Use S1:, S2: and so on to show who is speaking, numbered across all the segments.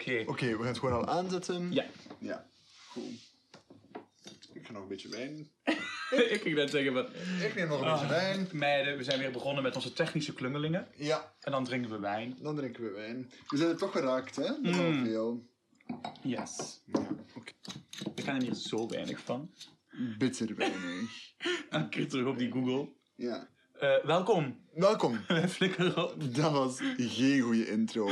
S1: Oké.
S2: Oké, we gaan het gewoon al aanzetten.
S1: Ja.
S2: Ja, goed. Ik ga nog een beetje wijn.
S1: ik ging net zeggen, van,
S2: Ik neem nog een
S1: Ah.
S2: beetje wijn.
S1: meiden, we zijn weer begonnen met onze technische klungelingen.
S2: Ja,
S1: En dan drinken we wijn.
S2: dan drinken we wijn. We zijn er toch geraakt, hè? Dat is al
S1: Mm.
S2: veel.
S1: Yes.
S2: Ja, oké.
S1: We gaan er hier zo weinig van.
S2: Bitter weinig.
S1: En ik terug op die Google.
S2: Ja.
S1: Eh, welkom.
S2: Welkom.
S1: Wij flikkeren op.
S2: Dat was geen goede intro,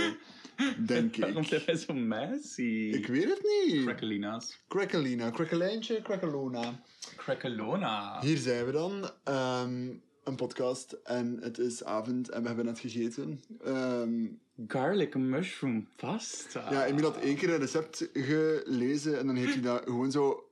S2: denk
S1: Waarom
S2: ik.
S1: zijn wij zo messy?
S2: Ik weet het niet.
S1: Crackalina's.
S2: Crackalina, Crackaleentje, Crackalona.
S1: Crackalona.
S2: Hier zijn we dan. Ehm, een podcast en het is avond en we hebben net gegeten. Ehm,
S1: Garlic mushroom pasta.
S2: ja, Emil had één keer een recept gelezen en dan heeft hij dat gewoon zo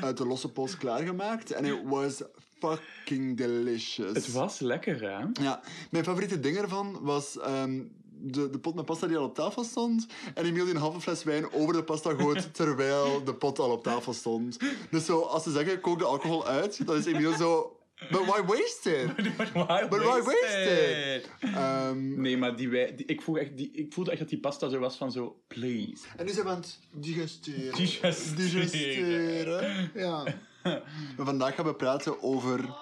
S2: uit de losse pols klaargemaakt. En it was fucking delicious.
S1: Het was lekker, hè?
S2: Ja, mijn favoriete ding ervan was ehm, de, de pot met pasta die al op tafel stond. En Emiel die een halve fles wijn over de pasta goot terwijl de pot al op tafel stond. Dus zo, als ze zeggen, kook de alcohol uit, dan is Emiel zo... But why waste it?
S1: But why
S2: But why waste
S1: waste
S2: it? Ehm,
S1: Nee, maar die, wij- die, ik, voel echt, die, ik voelde echt dat die pasta zo was van zo, please.
S2: en nu zijn we aan het digesteren.
S1: Digesteren.
S2: Digesteren, Ja. Maar vandaag gaan we praten over...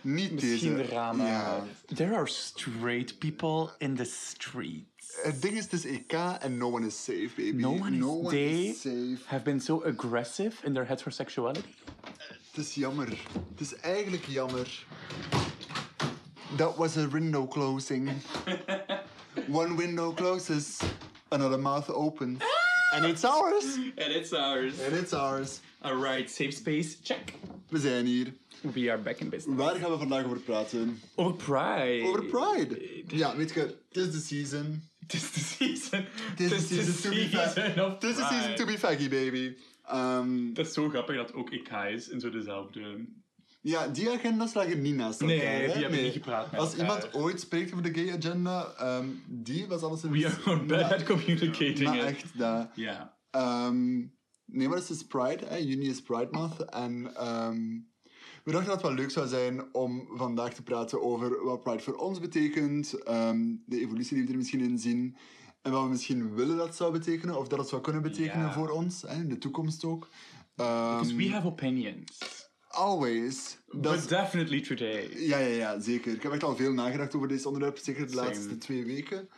S2: Niet
S1: Misschien
S2: deze.
S1: de ramen.
S2: Ja.
S1: There are straight people in the streets.
S2: Het ding is, het is EK en no one is safe, baby.
S1: No one is,
S2: one
S1: they
S2: is safe.
S1: have been so aggressive in their heterosexuality.
S2: Het is jammer. Het is eigenlijk jammer. That was a window closing. One window closes, another mouth opens. And it's ours.
S1: And it's ours.
S2: And it's ours.
S1: Alright, safe space, check.
S2: We zijn hier.
S1: We are back in business.
S2: Waar gaan we vandaag over praten?
S1: Over Pride.
S2: Over Pride. Ja, weet je, het is de season.
S1: Het is de season.
S2: Het is de season to be
S1: season
S2: faggy. Het is de season to be faggy, baby. Ehm,
S1: Dat is zo grappig dat ook ik ga is in zo dezelfde...
S2: ja, die agenda's lagen niet naast elkaar.
S1: Nee,
S2: hè?
S1: die hebben niet gepraat met
S2: Als
S1: elkaar.
S2: iemand ooit spreekt over de gay agenda, ehm, die was alles in
S1: We are bad at communicating
S2: Maar echt, dat...
S1: Ja.
S2: Ehm, nee, maar het is Pride. Hè. Juni is Pride Month. En ehm, we dachten dat het wel leuk zou zijn om vandaag te praten over wat Pride voor ons betekent. ehm, de evolutie die we er misschien in zien. En wat we misschien willen dat het zou betekenen. Of dat het zou kunnen betekenen voor ons. Hè, in de toekomst ook. Ehm,
S1: Because we have opinions.
S2: Always.
S1: But definitely today.
S2: ja, ja, ja, zeker. Ik heb echt al veel nagedacht over deze onderwerp, zeker de
S1: Same.
S2: laatste twee weken.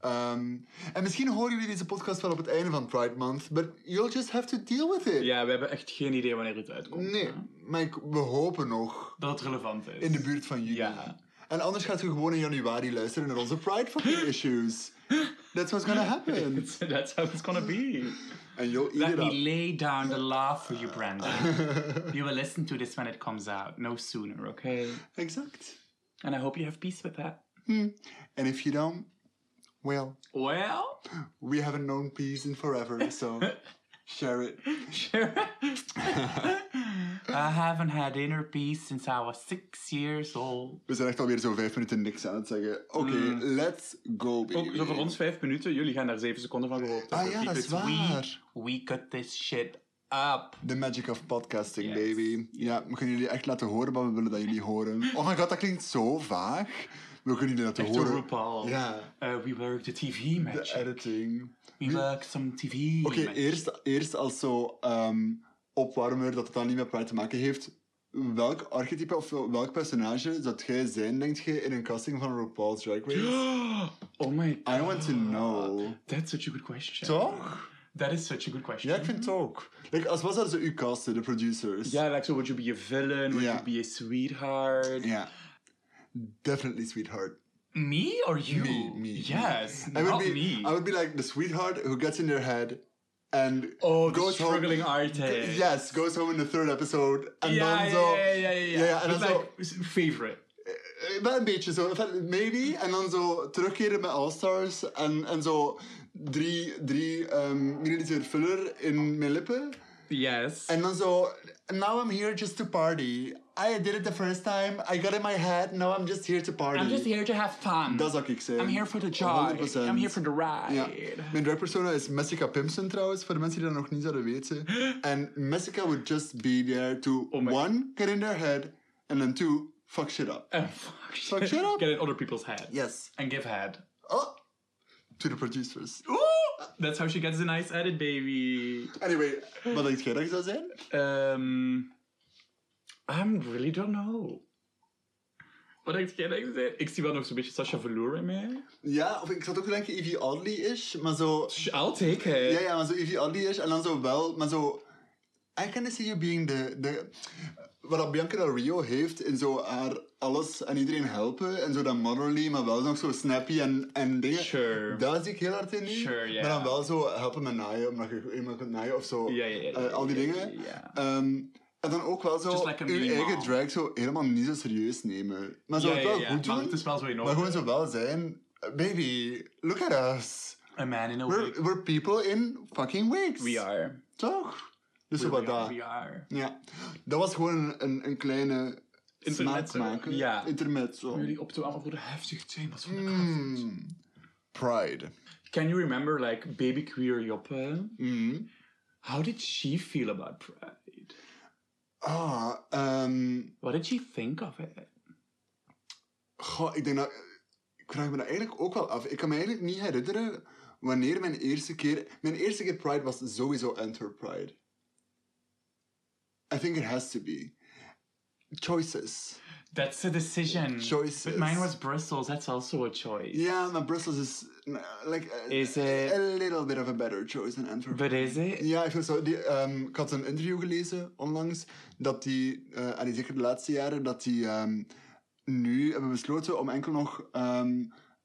S2: Ehm, en misschien horen jullie deze podcast wel op het einde van Pride Month, but you'll just have to deal with it.
S1: Ja, we hebben echt geen idee wanneer het uitkomt.
S2: Nee,
S1: hè.
S2: maar ik, we hopen nog
S1: Dat het relevant is.
S2: in de buurt van juni.
S1: Ja.
S2: En anders gaat u gewoon in januari luisteren naar onze Pride fucking issues. That's what's gonna happen.
S1: That's how it's gonna be.
S2: And you'll eat
S1: Let
S2: it
S1: me
S2: up.
S1: lay down the law for you, Brandon. you will listen to this when it comes out, no sooner, okay?
S2: Exact.
S1: And I hope you have peace with that. Hmm.
S2: And if you don't, well,
S1: Well,
S2: we haven't known peace in forever, so share it.
S1: sure. I haven't had inner peace since I was six years old.
S2: We zijn echt alweer zo vijf minuten niks aan het zeggen. Oké, let's go, baby.
S1: Ook zo voor ons vijf minuten, jullie gaan daar zeven seconden van gehoord
S2: Ah ja, dat is waar.
S1: We, we cut this shit up.
S2: The magic of podcasting,
S1: Yes.
S2: baby. Ja, we kunnen jullie echt laten horen wat we willen dat jullie horen. Oh my god, dat klinkt zo vaag. We kunnen jullie laten horen.
S1: RuPaul.
S2: Ja.
S1: Uh, we work the TV
S2: De
S1: magic.
S2: editing.
S1: We work some TV
S2: Oké, eerst, eerst als zo ehm, opwarmer dat het dan niet met Pride te maken heeft. Welk archetype of welk personage zou jij zijn, denk je, in een casting van RuPaul's Drag Race?
S1: Oh my god.
S2: I want to know.
S1: That's such a good question.
S2: Toch?
S1: That is such a good question.
S2: Ja, ik vind het ook. Like, als was dat ze u casten, de producers?
S1: Yeah, like so would you be a villain? Would
S2: Yeah.
S1: you be a sweetheart?
S2: Ja. Definitely sweetheart.
S1: Me or you?
S2: Me, me.
S1: Yes,
S2: I would be,
S1: me.
S2: I would be like the sweetheart who gets in their head and
S1: oh, the
S2: goes
S1: struggling
S2: home.
S1: artist.
S2: Yes, goes home in the third episode and
S1: Yeah,
S2: dan
S1: yeah, yeah, yeah, yeah,
S2: Ja, ja, en
S1: But
S2: dan zo.
S1: like, favorite.
S2: eh, Wel een beetje zo, maybe. En dan zo terugkeren met All Stars en, en zo drie, drie um, milliliter filler in mijn lippen.
S1: Yes.
S2: En dan zo, now I'm here just to party. I did it the first time, I got in my head, now I'm just here to party.
S1: I'm just here to have fun.
S2: Dat zou ik zeggen.
S1: I'm here for the joy.
S2: 100%.
S1: I'm here for the ride.
S2: Ja. Mijn dragpersona is Messica Pimpson trouwens, voor de mensen die dat nog niet zouden weten. En Messica would just be there to,
S1: Oh
S2: one, get in their head, and then two, fuck shit up.
S1: Uh, fuck,
S2: Fuck shit up.
S1: Get in other people's head.
S2: Yes.
S1: And give head.
S2: Oh, to the producers.
S1: Ooh! That's how she gets a nice edit, baby.
S2: Anyway, wat denk jij dat zou zijn?
S1: Um, I really don't know. Wat denk jij dat ik? Ik zie wel nog zo'n beetje Sasha Velour in mij.
S2: Ja, of ik zat ook te denken Evie Oddly is, maar zo...
S1: I'll take it.
S2: Ja, ja, maar zo Evie Oddly is en dan zo wel, maar zo... I kind of see you being the... the wat Bianca Del Rio heeft in zo haar alles en iedereen helpen en zo dat motherly, maar wel nog zo snappy en, en dingen.
S1: Sure.
S2: Daar zie ik heel hard in.
S1: Sure, ja.
S2: Maar dan wel zo helpen met naaien, omdat je iemand kunt naaien of zo.
S1: Ja, ja, ja,
S2: Eh, al die dingen.
S1: ja.
S2: En dan ook wel zo
S1: like meme
S2: eigen drag zo helemaal niet zo serieus nemen. Maar zo
S1: Ja,
S2: het wel
S1: ja,
S2: goed
S1: maar
S2: doen.
S1: het is wel zo in
S2: Maar gewoon zo wel zijn. Baby, look at us.
S1: A man in a
S2: We're,
S1: wig.
S2: we're people in fucking wigs.
S1: We are.
S2: Toch? Dus zo wat dat.
S1: We are.
S2: Ja. Dat was gewoon een, een, kleine
S1: Intermezzo.
S2: smaakmaker.
S1: Ja.
S2: Intermezzo.
S1: Om jullie op te voor de heftige thema's van de
S2: Mm. Pride.
S1: Can you remember, like, baby queer Joppe?
S2: Mm.
S1: How did she feel about Pride?
S2: Ah, ehm...
S1: What did she think of it?
S2: Goh, ik denk dat... Ik vraag me dat eigenlijk ook wel af. Ik kan me eigenlijk niet herinneren wanneer mijn eerste keer... Mijn eerste keer Pride was sowieso Antwerp Pride. I think it has to be. Choices.
S1: That's a decision.
S2: Choices.
S1: But mine was Brussels. That's also a choice.
S2: Ja, maar Brussels is uh, like a,
S1: Is
S2: a little bit of a better choice than Antwerp.
S1: But is it?
S2: Ja, ik, vind zo, die, ehm, ik had een interview gelezen onlangs dat die, eh allee, zeker de laatste jaren, dat die ehm, nu hebben besloten om enkel nog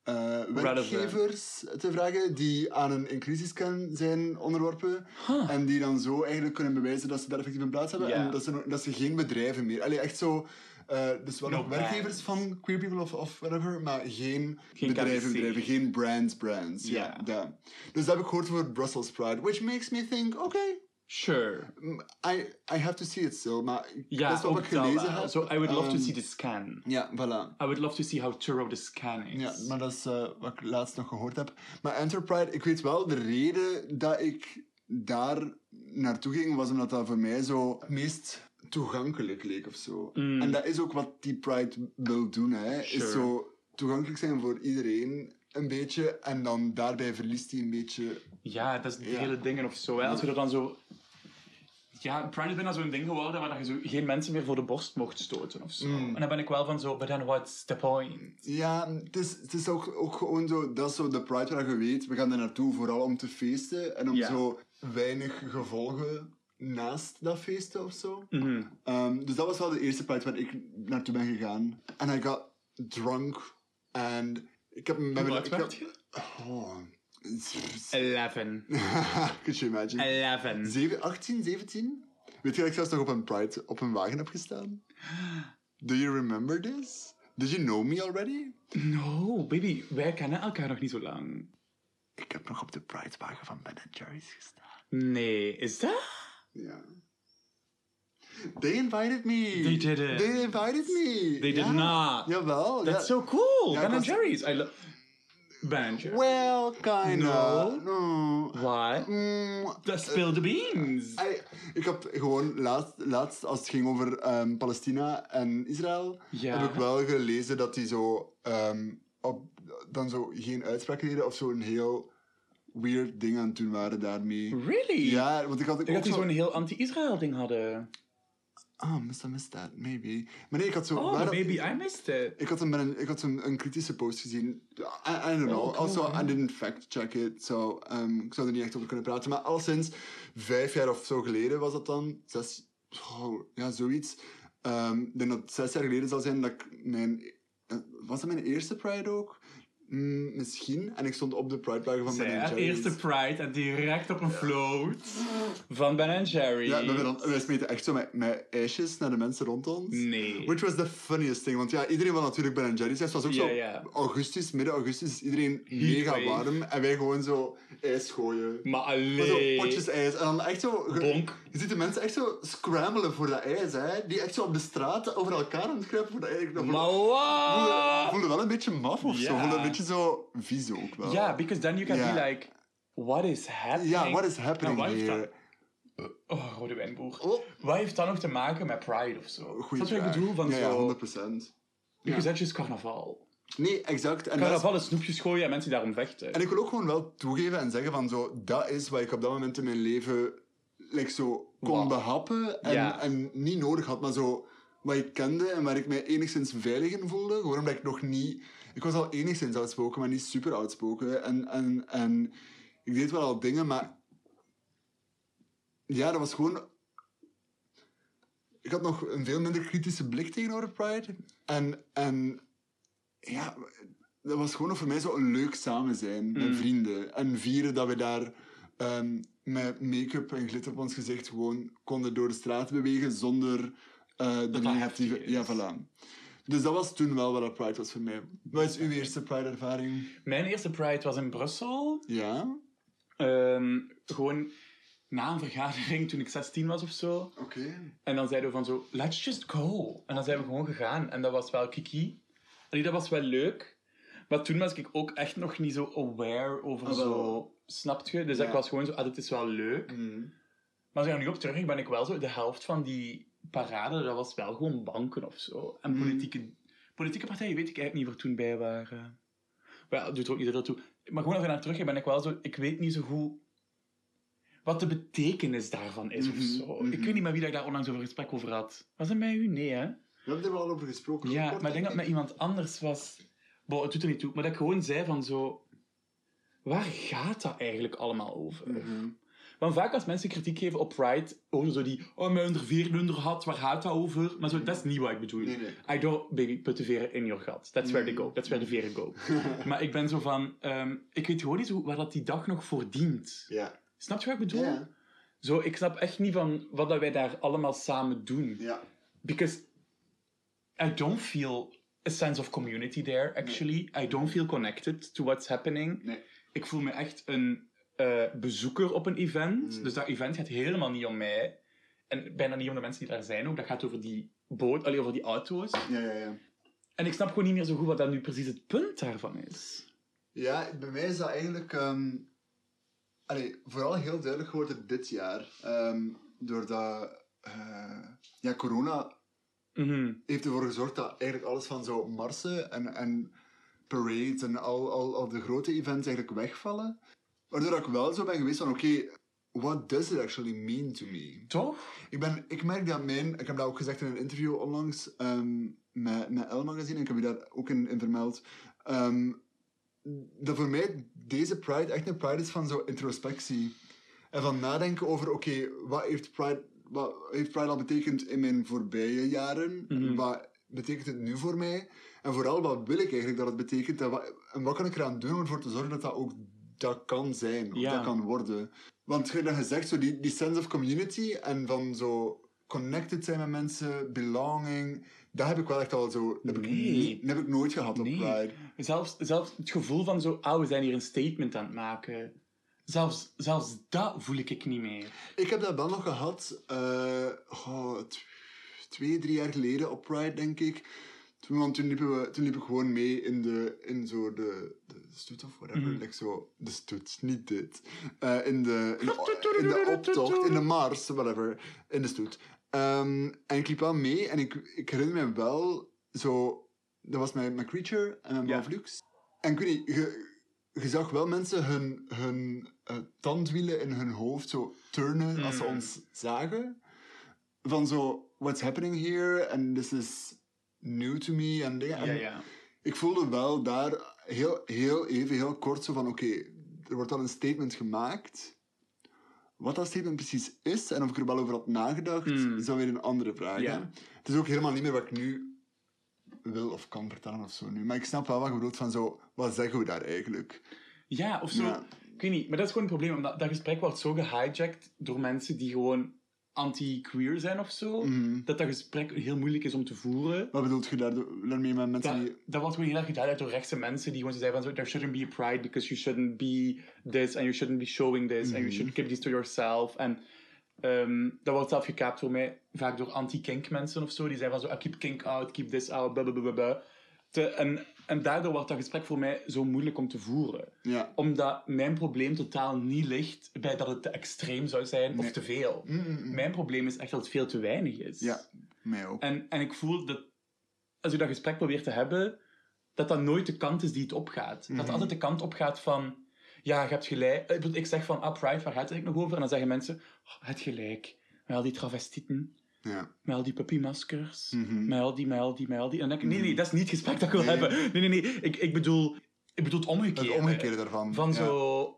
S2: eh, werkgevers te vragen die aan een inclusiescan zijn onderworpen.
S1: Huh.
S2: En die dan zo eigenlijk kunnen bewijzen dat ze daar effectief een plaats hebben. En dat ze, dat ze geen bedrijven meer... Allee, echt zo... eh, dus wel
S1: No
S2: nog werkgevers van queer people of, of whatever, maar geen,
S1: Geen
S2: bedrijven, bedrijven, geen brands, brands. Ja. Dus dat heb ik gehoord voor Brussels Pride, which makes me think, okay,
S1: Sure.
S2: Mm, I, I have to see it still, maar
S1: Ja,
S2: dat is wat ik gelezen heb.
S1: So I would love to
S2: Ehm,
S1: see the scan.
S2: Ja, voilà.
S1: I would love to see how thorough the scan is.
S2: Ja, maar dat is eh, wat ik laatst nog gehoord heb. Maar Enterprise, ik weet wel, de reden dat ik daar naartoe ging, was omdat dat voor mij zo het meest toegankelijk leek of zo.
S1: Mm.
S2: En dat is ook wat die Pride wil doen, hè.
S1: Sure.
S2: Is zo toegankelijk zijn voor iedereen, een beetje. En dan daarbij verliest hij een beetje...
S1: Ja, dat is de
S2: Ja.
S1: hele dingen of zo. Hè. Als we er dan zo... Ja, Pride is bijna zo'n ding geworden waar je zo geen mensen meer voor de borst mocht stoten of zo.
S2: Mm.
S1: En dan ben ik wel van zo, but then what's the point?
S2: Ja, het is, het is ook, ook gewoon zo, dat is zo de Pride waar je weet, we gaan er naartoe vooral om te feesten en om
S1: Ja.
S2: zo weinig gevolgen naast dat feesten of zo.
S1: Mhm.
S2: Ehm, dus dat was wel de eerste Pride waar ik naartoe ben gegaan. En I got drunk en ik heb...
S1: Hoe oud werd je?
S2: Oh.
S1: 11.
S2: Could you imagine?
S1: 11.
S2: Zeven, 18, 17? Weet je dat ik zelfs nog op een Pride op een wagen heb gestaan? Do you remember this? Did you know me already?
S1: No, baby, wij kennen elkaar nog niet zo lang.
S2: Ik heb nog op de Pridewagen van Ben Jerry's gestaan.
S1: Nee, is dat?
S2: Ja. They invited me.
S1: They didn't.
S2: They invited me.
S1: They did
S2: Ja.
S1: not.
S2: Jawel.
S1: That's so cool. Ben
S2: ik was-
S1: Jerry's. I love Ben Jerry's.
S2: Well, kinda.
S1: No.
S2: No.
S1: Why?
S2: Mm,
S1: That spill the beans.
S2: I- ik heb gewoon laatst, laatst als het ging over ehm, Palestina en Israël, heb ik wel gelezen dat die zo, ehm, op, dan zo geen uitspraak deden of zo een heel weird ding aan het doen waren daarmee.
S1: Really?
S2: Ja, want ik had
S1: Ik
S2: ook
S1: dacht die
S2: zo...
S1: zo'n heel anti-Israël ding hadden.
S2: Ah, must have missed that, maybe. Maar nee, ik had zo...
S1: Oh, baby, I missed it.
S2: Ik had, een, een, ik had een, een kritische post gezien. I, I don't know.
S1: Oh, cool,
S2: also. I didn't fact-check it. So, um, ik zou er niet echt over kunnen praten. Maar al sinds vijf jaar of zo geleden was dat dan. Zes, oh, ja, zoiets. Um, ik denk dat het zes jaar geleden zal zijn dat ik mijn... eh, Was dat mijn eerste Pride ook? Mm, misschien. En ik stond op de Pride-wagen van Ben
S1: Zij,
S2: Jerry's.
S1: eerste Pride en direct op een float van Ben Jerry's.
S2: Ja, wij, dan, wij smeten echt zo met, met ijsjes naar de mensen rond ons.
S1: Nee.
S2: Which was the funniest thing. Want ja, iedereen wil natuurlijk Ben Jerry's. Het was ook zo
S1: ja.
S2: augustus, midden augustus, is iedereen mega
S1: wave.
S2: warm. En wij gewoon zo ijs gooien.
S1: Maar
S2: Maar zo
S1: alleen.
S2: potjes ijs. En dan echt zo...
S1: Bonk.
S2: Je ziet de mensen echt zo scramblen voor dat ijs, hè. Die echt zo op de straat over elkaar aan het voor dat ijs.
S1: Maar wat?
S2: voelde wel een beetje maf of zo. Voelde een beetje zo vies ook wel.
S1: Ja, because then you can be like, what is happening?
S2: Ja, what is happening
S1: En wat heeft
S2: here?
S1: Oh, rode wijnboer.
S2: Oh.
S1: Wat heeft dat nog te maken met Pride of zo?
S2: Goeie
S1: dat is wat ik bedoel van
S2: ja,
S1: zo...
S2: Ja, 100%.
S1: Because that's just carnaval.
S2: Nee, exact. En, is-
S1: Carnaval is snoepjes gooien en mensen daarom vechten.
S2: en ik wil ook gewoon wel toegeven en zeggen van zo, dat is wat ik op dat moment in mijn leven like, zo kon
S1: Wow.
S2: behappen en,
S1: Ja.
S2: en niet nodig had, maar zo wat ik kende en waar ik mij enigszins veilig in voelde. Gewoon omdat ik nog niet... Ik was al enigszins outspoken, maar niet super outspoken. En, en, en ik deed wel al dingen, maar... Ja, dat was gewoon... Ik had nog een veel minder kritische blik tegenover Pride. En, en ja, dat was gewoon voor mij zo een leuk samen zijn met
S1: Mm.
S2: vrienden. En vieren dat we daar ehm, met make-up en glitter op ons gezicht gewoon konden door de straat bewegen zonder eh de
S1: dat
S2: negatieve... Ja, voilà. Dus dat was toen wel wat dat Pride was voor mij. Wat is uw eerste Pride-ervaring?
S1: Mijn eerste Pride was in Brussel.
S2: Ja?
S1: Ehm, gewoon na een vergadering toen ik 16 was of zo.
S2: Oké.
S1: En dan zeiden we van zo, let's just go. En dan zijn we gewoon gegaan. En dat was wel kiki. Allee, dat was wel leuk. Maar toen was ik ook echt nog niet zo aware over
S2: Ah,
S1: zo... Snapt je? Dus
S2: Ja.
S1: ik was gewoon zo, ah, dit is wel leuk.
S2: Mm.
S1: Maar als ik er nu op terug ben ik wel zo... De helft van die parade, dat was wel gewoon banken of zo. En
S2: Mm.
S1: politieke, politieke partijen weet ik eigenlijk niet waar toen bij waren. Maar ja, dat doet er ook niet toe. Maar gewoon als ik naar terug ben ik wel zo... Ik weet niet zo goed wat de betekenis daarvan is
S2: Mhm,
S1: of zo.
S2: mhm.
S1: Ik weet niet met wie dat ik daar onlangs over gesprek over had. Was het met u? Nee, hè?
S2: We hebben er wel over gesproken.
S1: Ja, maar ik denk dat het met iemand anders was. Bon, het doet er niet toe. Maar dat ik gewoon zei van zo... Waar gaat dat eigenlijk allemaal over?
S2: Mhm.
S1: Want vaak als mensen kritiek geven op Pride, horen zo die... Oh, mijn vier had, waar gaat dat over? Maar zo, dat is niet wat ik bedoel.
S2: Nee, nee.
S1: I don't, baby, put de veren in your gat. That's where they go. That's where the veren go. maar ik ben zo van... ehm, ik weet gewoon niet zo waar dat die dag nog voor dient.
S2: Ja.
S1: Snap je wat ik bedoel? Zo, ik snap echt niet van wat dat wij daar allemaal samen doen.
S2: Ja.
S1: Because I don't feel a sense of community there, actually. I don't feel connected to what's happening.
S2: Nee.
S1: Ik voel me echt een eh, bezoeker op een event.
S2: Mm.
S1: Dus dat event gaat helemaal niet om mij. En bijna niet om de mensen die daar zijn ook. Dat gaat over die boot, allee, over die auto's.
S2: Ja, ja, ja.
S1: En ik snap gewoon niet meer zo goed wat dat nu precies het punt daarvan is.
S2: Ja, bij mij is dat eigenlijk allee, vooral heel duidelijk geworden dit jaar. Ehm, doordat eh, ja, corona
S1: Mhm.
S2: heeft ervoor gezorgd dat eigenlijk alles van zo marsen en, en parades en al, al, al de grote events eigenlijk wegvallen. Waardoor ik wel zo ben geweest van oké, what does it actually mean to me?
S1: Toch?
S2: Ik, ben, ik merk dat mijn... Ik heb dat ook gezegd in een interview onlangs ehm, met, met Elle Magazine. En ik heb je daar ook in, in vermeld. ehm, dat voor mij deze Pride echt een Pride is van zo introspectie. En van nadenken over, oké, wat heeft Pride... Wat heeft Pride al betekend in mijn voorbije jaren?
S1: Mhm.
S2: Wat betekent het nu voor mij? En vooral, wat wil ik eigenlijk dat het betekent? En wat, en wat kan ik eraan doen om ervoor te zorgen dat dat ook dat kan zijn? Of
S1: Ja.
S2: dat kan worden? Want je hebt gezegd, zo die, die sense of community en van zo connected zijn met mensen, belonging, dat heb ik wel echt al zo... Heb ik,
S1: Nee.
S2: niet, dat heb ik nooit gehad op
S1: Nee.
S2: Pride.
S1: Zelfs, zelfs het gevoel van zo, ah, we zijn hier een statement aan het maken. Zelfs, zelfs dat voel ik ik niet meer.
S2: Ik heb dat wel nog gehad, eh, oh, twee, drie jaar geleden op Pride, denk ik. Toen, want toen, liepen we, toen liep ik gewoon mee in, de, in zo de, de stoet of whatever. Like zo, de stoet, niet dit. Eh, in, de, in, de, in de optocht, in de mars, whatever. In de stoet. Ehm, en ik liep wel mee en ik, ik herinner me wel zo... Dat was mijn, mijn Creature en mijn
S1: Ja.
S2: Flux. En ik weet niet, je, je zag wel mensen hun, hun eh, tandwielen in hun hoofd zo turnen als ze
S1: Mm.
S2: ons zagen. Van zo, what's happening here? And this is new to me. En dingen.
S1: Ja.
S2: Ik voelde wel daar heel, heel even, heel kort zo van, oké, er wordt dan een statement gemaakt. Wat dat statement precies is en of ik er wel over had nagedacht,
S1: Mm.
S2: is dan weer een andere vraag.
S1: Ja.
S2: Het is ook helemaal niet meer wat ik nu wil of kan vertellen of zo nu. Maar ik snap wel wat je bedoelt van zo, wat zeggen we daar eigenlijk?
S1: Ja, of zo.
S2: Ja.
S1: Ik weet niet, maar dat is gewoon een probleem. Omdat dat gesprek wordt zo gehijacked door mensen die gewoon anti-queer zijn of zo.
S2: Mhm.
S1: Dat dat gesprek heel moeilijk is om te voeren.
S2: Wat bedoelt je daar, daarmee met mensen
S1: Dat,
S2: die...
S1: dat wordt gewoon heel erg geduid door rechtse mensen die gewoon zo zeggen van zo, there shouldn't be a pride because you shouldn't be this and you shouldn't be showing this and you
S2: Mhm.
S1: should keep this to yourself. En ehm, dat wordt zelf gekaapt voor mij vaak door anti-kink mensen of zo. Die zeggen van zo, ah, keep kink out, keep this out, blablabla. Te, en, en daardoor wordt dat gesprek voor mij zo moeilijk om te voeren.
S2: Ja.
S1: Omdat mijn probleem totaal niet ligt bij dat het te extreem zou zijn
S2: Nee.
S1: of te veel.
S2: Mm, mm, mm.
S1: Mijn probleem is echt dat het veel te weinig is.
S2: Ja, mij ook.
S1: En, en ik voel dat als je dat gesprek probeert te hebben, dat dat nooit de kant is die het opgaat. Dat het altijd de kant opgaat van, ja, je hebt gelijk. Ik bedoel, Ik zeg van, ah, Pride, waar gaat het nog over? En dan zeggen mensen, oh, het gelijk. Met al die travestieten,
S2: Ja.
S1: met al die puppymaskers,
S2: Mhm.
S1: met al die, met al die, met al die. En dan denk ik, nee, nee, dat is niet het gesprek dat ik wil
S2: Nee.
S1: hebben. Nee, nee, nee. Ik, ik, bedoel, ik bedoel het omgekeerde.
S2: Het omgekeerde daarvan.
S1: Van
S2: ja.
S1: zo...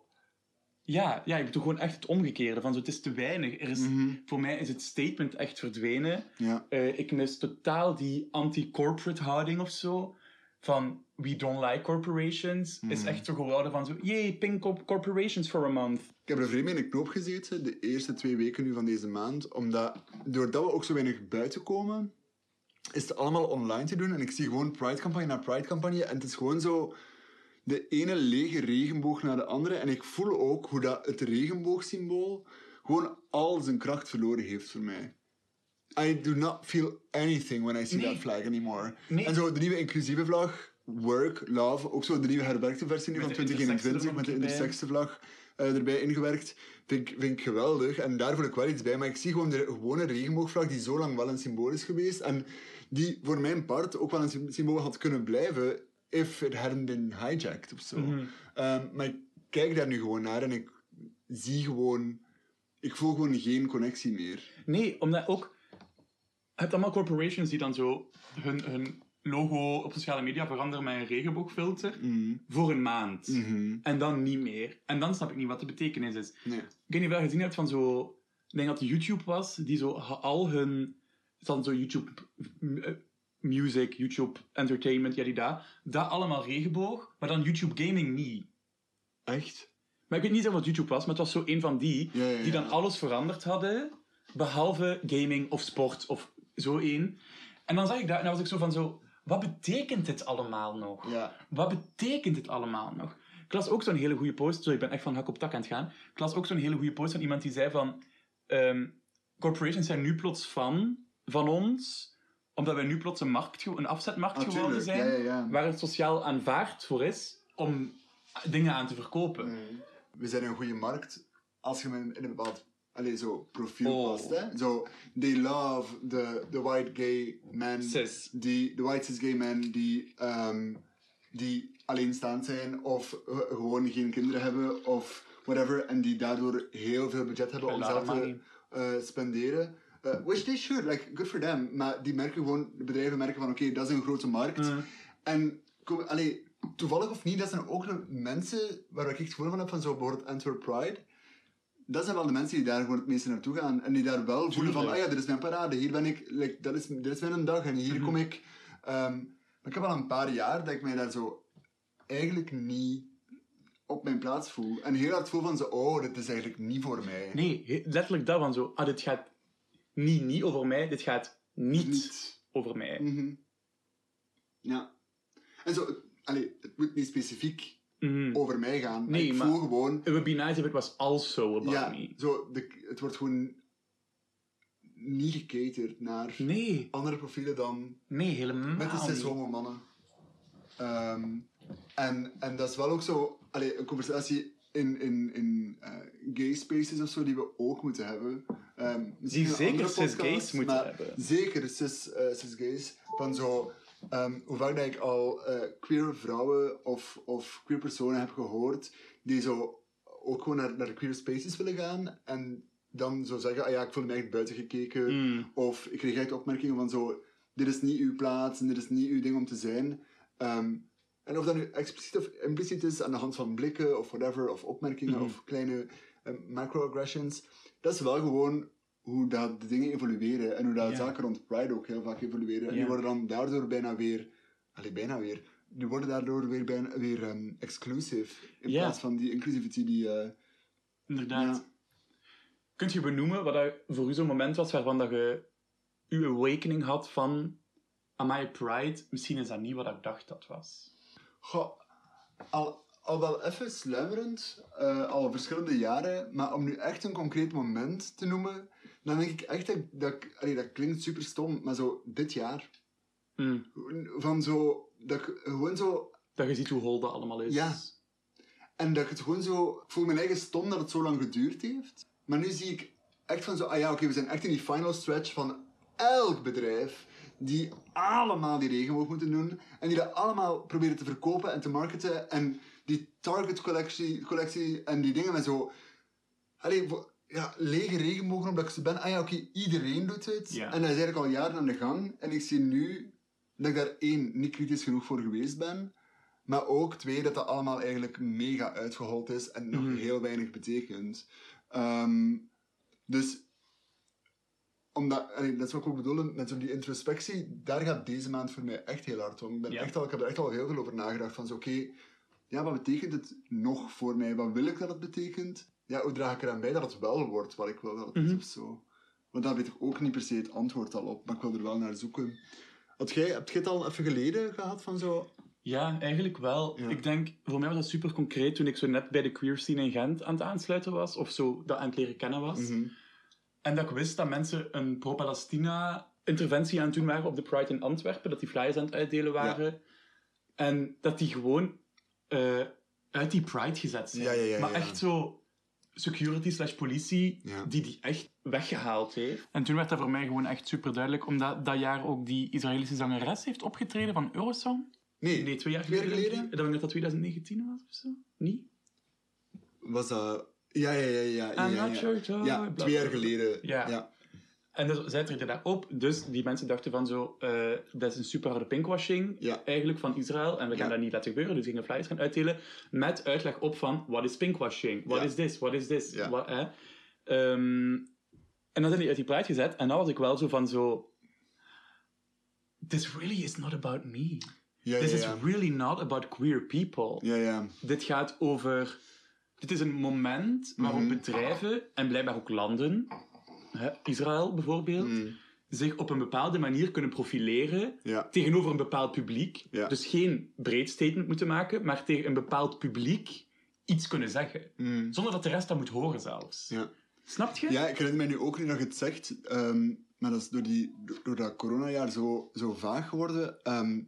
S1: Ja, ja, ik bedoel gewoon echt het omgekeerde. Van zo, het is te weinig. Er is,
S2: Mhm.
S1: Voor mij is het statement echt verdwenen.
S2: Ja.
S1: Eh, ik mis totaal die anti-corporate houding of zo. Van we don't like corporations. Is
S2: Mhm.
S1: echt zo geworden van zo. Yay, pink co- corporations for a month.
S2: Ik heb er vreemd mee in de knoop gezeten de eerste twee weken nu van deze maand. Omdat, doordat we ook zo weinig buiten komen, is het allemaal online te doen. En ik zie gewoon Pride-campagne na Pride-campagne. En het is gewoon zo de ene lege regenboog naar de andere. En ik voel ook hoe dat het regenboogsymbool gewoon al zijn kracht verloren heeft voor mij. I do not feel anything when I see
S1: Nee.
S2: that flag anymore.
S1: Nee.
S2: En zo de nieuwe inclusieve vlag, work, love, ook zo de nieuwe herwerkte versie nu van
S1: de
S2: 2021 met de
S1: er
S2: intersexe vlag eh, erbij ingewerkt. Vind ik, vind ik geweldig. En daar voel ik wel iets bij. Maar ik zie gewoon de gewone regenboogvlag die zo lang wel een symbool is geweest. En die voor mijn part ook wel een sym- symbool had kunnen blijven if it hadn't been hijacked of zo.
S1: Mhm.
S2: Ehm, maar ik kijk daar nu gewoon naar en ik zie gewoon... Ik voel gewoon geen connectie meer.
S1: Nee, omdat ook... Hebt allemaal corporations die dan zo hun, hun logo op sociale media veranderen met een regenboogfilter.
S2: Mhm.
S1: Voor een maand.
S2: Mhm.
S1: En dan niet meer. En dan snap ik niet wat de betekenis is.
S2: Nee.
S1: Ik weet niet of je gezien hebt van zo... Ik denk dat YouTube was, die zo al hun... Dan zo YouTube eh, Music, YouTube Entertainment, ja die daar. Dat allemaal regenboog, maar dan YouTube Gaming niet.
S2: Echt?
S1: Maar ik weet niet of het YouTube was, maar het was zo een van die,
S2: Ja, ja, ja.
S1: die dan alles veranderd hadden, behalve gaming of sport of zo één. En dan zag ik dat en dan was ik zo van zo... Wat betekent dit allemaal nog?
S2: Ja.
S1: Wat betekent dit allemaal nog? Ik las ook zo'n hele goede post. Ik ben echt van hak op tak aan het gaan. Ik las ook zo'n hele goede post van iemand die zei van... ehm, corporations zijn nu plots fan van ons, omdat wij nu plots een, markt, een afzetmarkt geworden zijn,
S2: Ja, ja, ja.
S1: waar het sociaal aanvaard voor is om dingen aan te verkopen.
S2: Mm. We zijn een goede markt als je in een bepaald allee, zo, profiel
S1: Oh.
S2: past. Hè? Zo, they love the, the white gay man.
S1: Cis.
S2: Die, de white cis gay men die, ehm, die alleenstaand zijn of gewoon geen kinderen hebben of whatever. En die daardoor heel veel budget hebben om zelf te eh, spenderen. Eh, which they should, like, good for them. Maar die merken gewoon, de bedrijven merken van oké, dat is een grote markt.
S1: Mm.
S2: En kom, allee, toevallig of niet, dat zijn ook de mensen waar ik echt gevoel van heb, van zo bijvoorbeeld Antwerp Pride. Dat zijn wel de mensen die daar gewoon het meeste naartoe gaan. En die daar wel voelen van, ah ja, dit is mijn parade, hier ben ik, like, dat, is, dit is mijn dag en hier
S1: Mhm.
S2: kom ik. Ehm, maar ik heb al een paar jaar dat ik mij daar zo eigenlijk niet op mijn plaats voel. En heel hard voel van zo, oh, dit is eigenlijk niet voor mij.
S1: Nee, letterlijk dat van zo... Ah, dit gaat niet, niet over mij, dit gaat niet,
S2: Niet.
S1: over mij.
S2: Mhm. Ja. En zo, allee, het moet niet specifiek
S1: Mhm.
S2: over mij gaan.
S1: Nee,
S2: ik
S1: maar-
S2: voel gewoon
S1: It would be nice if it was also about
S2: Ja,
S1: me.
S2: zo, de, het wordt gewoon niet gecaterd naar
S1: Nee,
S2: andere profielen dan
S1: nee, helemaal
S2: met de cis
S1: niet.
S2: homo mannen. Ehm, en, en dat is wel ook zo, allee, een conversatie in, in, in eh, gay spaces of zo die we ook moeten hebben. Misschien
S1: Die zeker
S2: andere
S1: cis
S2: podcast,
S1: gays moeten hebben.
S2: Zeker cis, eh, cis. Van zo, ehm, hoe vaak dat ik al eh, queer vrouwen of, of queer personen heb gehoord die zo ook gewoon naar, naar queer spaces willen gaan en dan zo zeggen, ah ja, ik voel me echt buiten gekeken.
S1: Mm.
S2: Of ik kreeg echt opmerkingen van zo, dit is niet uw plaats en dit is niet uw ding om te zijn. Ehm, en of dat nu expliciet of impliciet is aan de hand van blikken of whatever, of opmerkingen
S1: Mhm.
S2: of kleine eh, microaggressions, dat is wel gewoon hoe dat de dingen evolueren en hoe dat
S1: Ja.
S2: zaken rond Pride ook heel vaak evolueren. En die worden dan daardoor bijna weer, allee, bijna weer, die worden daardoor weer, bijna, weer ehm, exclusive in plaats van die inclusivity die... eh,
S1: Inderdaad. Kunt je benoemen wat dat voor u zo'n moment was waarvan dat je uw awakening had van Amai Pride, misschien is dat niet wat ik dacht dat was.
S2: Goh, al, al wel even sluimerend, eh, al verschillende jaren, maar om nu echt een concreet moment te noemen, dan denk ik echt dat, dat, allee, dat klinkt super stom, maar zo dit jaar.
S1: Mm.
S2: Van zo, dat ik gewoon zo,
S1: Dat je ziet hoe hol dat allemaal is.
S2: Ja. en dat ik het gewoon zo, ik voel mijn eigen stom dat het zo lang geduurd heeft, maar nu zie ik echt van zo, ah ja, oké, we zijn echt in die final stretch van elk bedrijf die allemaal die regenboog moeten doen. En die dat allemaal proberen te verkopen en te marketen. En die Target collectie, collectie en die dingen met zo... Allee, ja, lege regenbogen omdat ik ze ben. Ah ja, oké, iedereen doet het. En dat is eigenlijk al jaren aan de gang. En ik zie nu dat ik daar één, niet kritisch genoeg voor geweest ben. Maar ook twee, dat dat allemaal eigenlijk mega uitgehold is en nog
S1: Mhm.
S2: heel weinig betekent. Ehm, dus, omdat, allee, dat is wat ik ook bedoelde met zo die introspectie, daar gaat deze maand voor mij echt heel hard om. Ik, ben echt al, ik heb er echt al heel veel over nagedacht. Van zo, oké, ja, wat betekent het nog voor mij? Wat wil ik dat het betekent? Ja, hoe draag ik eraan bij dat het wel wordt wat ik wil dat het is of zo? Want daar weet ik ook niet per se het antwoord al op, maar ik wil er wel naar zoeken. Had jij, heb jij het al even geleden gehad van zo...
S1: Ja, eigenlijk wel.
S2: Ja.
S1: Ik denk, voor mij was dat super concreet toen ik zo net bij de queer scene in Gent aan het aansluiten was, of zo dat aan het leren kennen was.
S2: Mhm.
S1: En dat ik wist dat mensen een pro-Palestina-interventie aan het doen waren op de Pride in Antwerpen, dat die flyers aan het uitdelen waren. En dat die gewoon eh, uit die Pride gezet zijn.
S2: Ja, ja, ja,
S1: maar echt zo security slash politie
S2: Ja.
S1: die die echt weggehaald heeft. En toen werd dat voor mij gewoon echt super duidelijk, omdat dat jaar ook die Israëlische zangeres heeft opgetreden van Eurosong.
S2: Nee,
S1: Nee, twee jaar geleden.
S2: geleden?
S1: Ik denk dat dat 2019 was of zo. Niet?
S2: was dat... Ja, ja, ja, ja. ja, ja, ja.
S1: sure,
S2: twee jaar geleden.
S1: Ja. En dus, zij treden daarop. Dus die mensen dachten van zo... eh, dat is een super harde pinkwashing
S2: Ja.
S1: eigenlijk van Israël. En we gaan
S2: Ja.
S1: dat niet laten gebeuren. Dus gingen flyers gaan uitdelen met uitleg op van... Wat is pinkwashing? What
S2: Ja.
S1: is this? What is. Wat, hè? Ehm, en dan zijn die uit die Pride gezet. En dan was ik wel zo van zo... This really is not about me. This is really not about queer people.
S2: Ja, ja.
S1: Dit gaat over. Dit is een moment waarop
S2: Mhm.
S1: bedrijven en blijkbaar ook landen, hè, Israël bijvoorbeeld,
S2: Mm.
S1: zich op een bepaalde manier kunnen profileren
S2: Ja.
S1: tegenover een bepaald publiek.
S2: Ja.
S1: Dus geen breed statement moeten maken, maar tegen een bepaald publiek iets kunnen zeggen.
S2: Mm.
S1: Zonder dat de rest dat moet horen zelfs.
S2: Ja.
S1: Snap je?
S2: Ja, ik herinner mij nu ook niet dat je het zegt, ehm, maar dat is door, die, door dat coronajaar zo, zo vaag geworden. Ehm,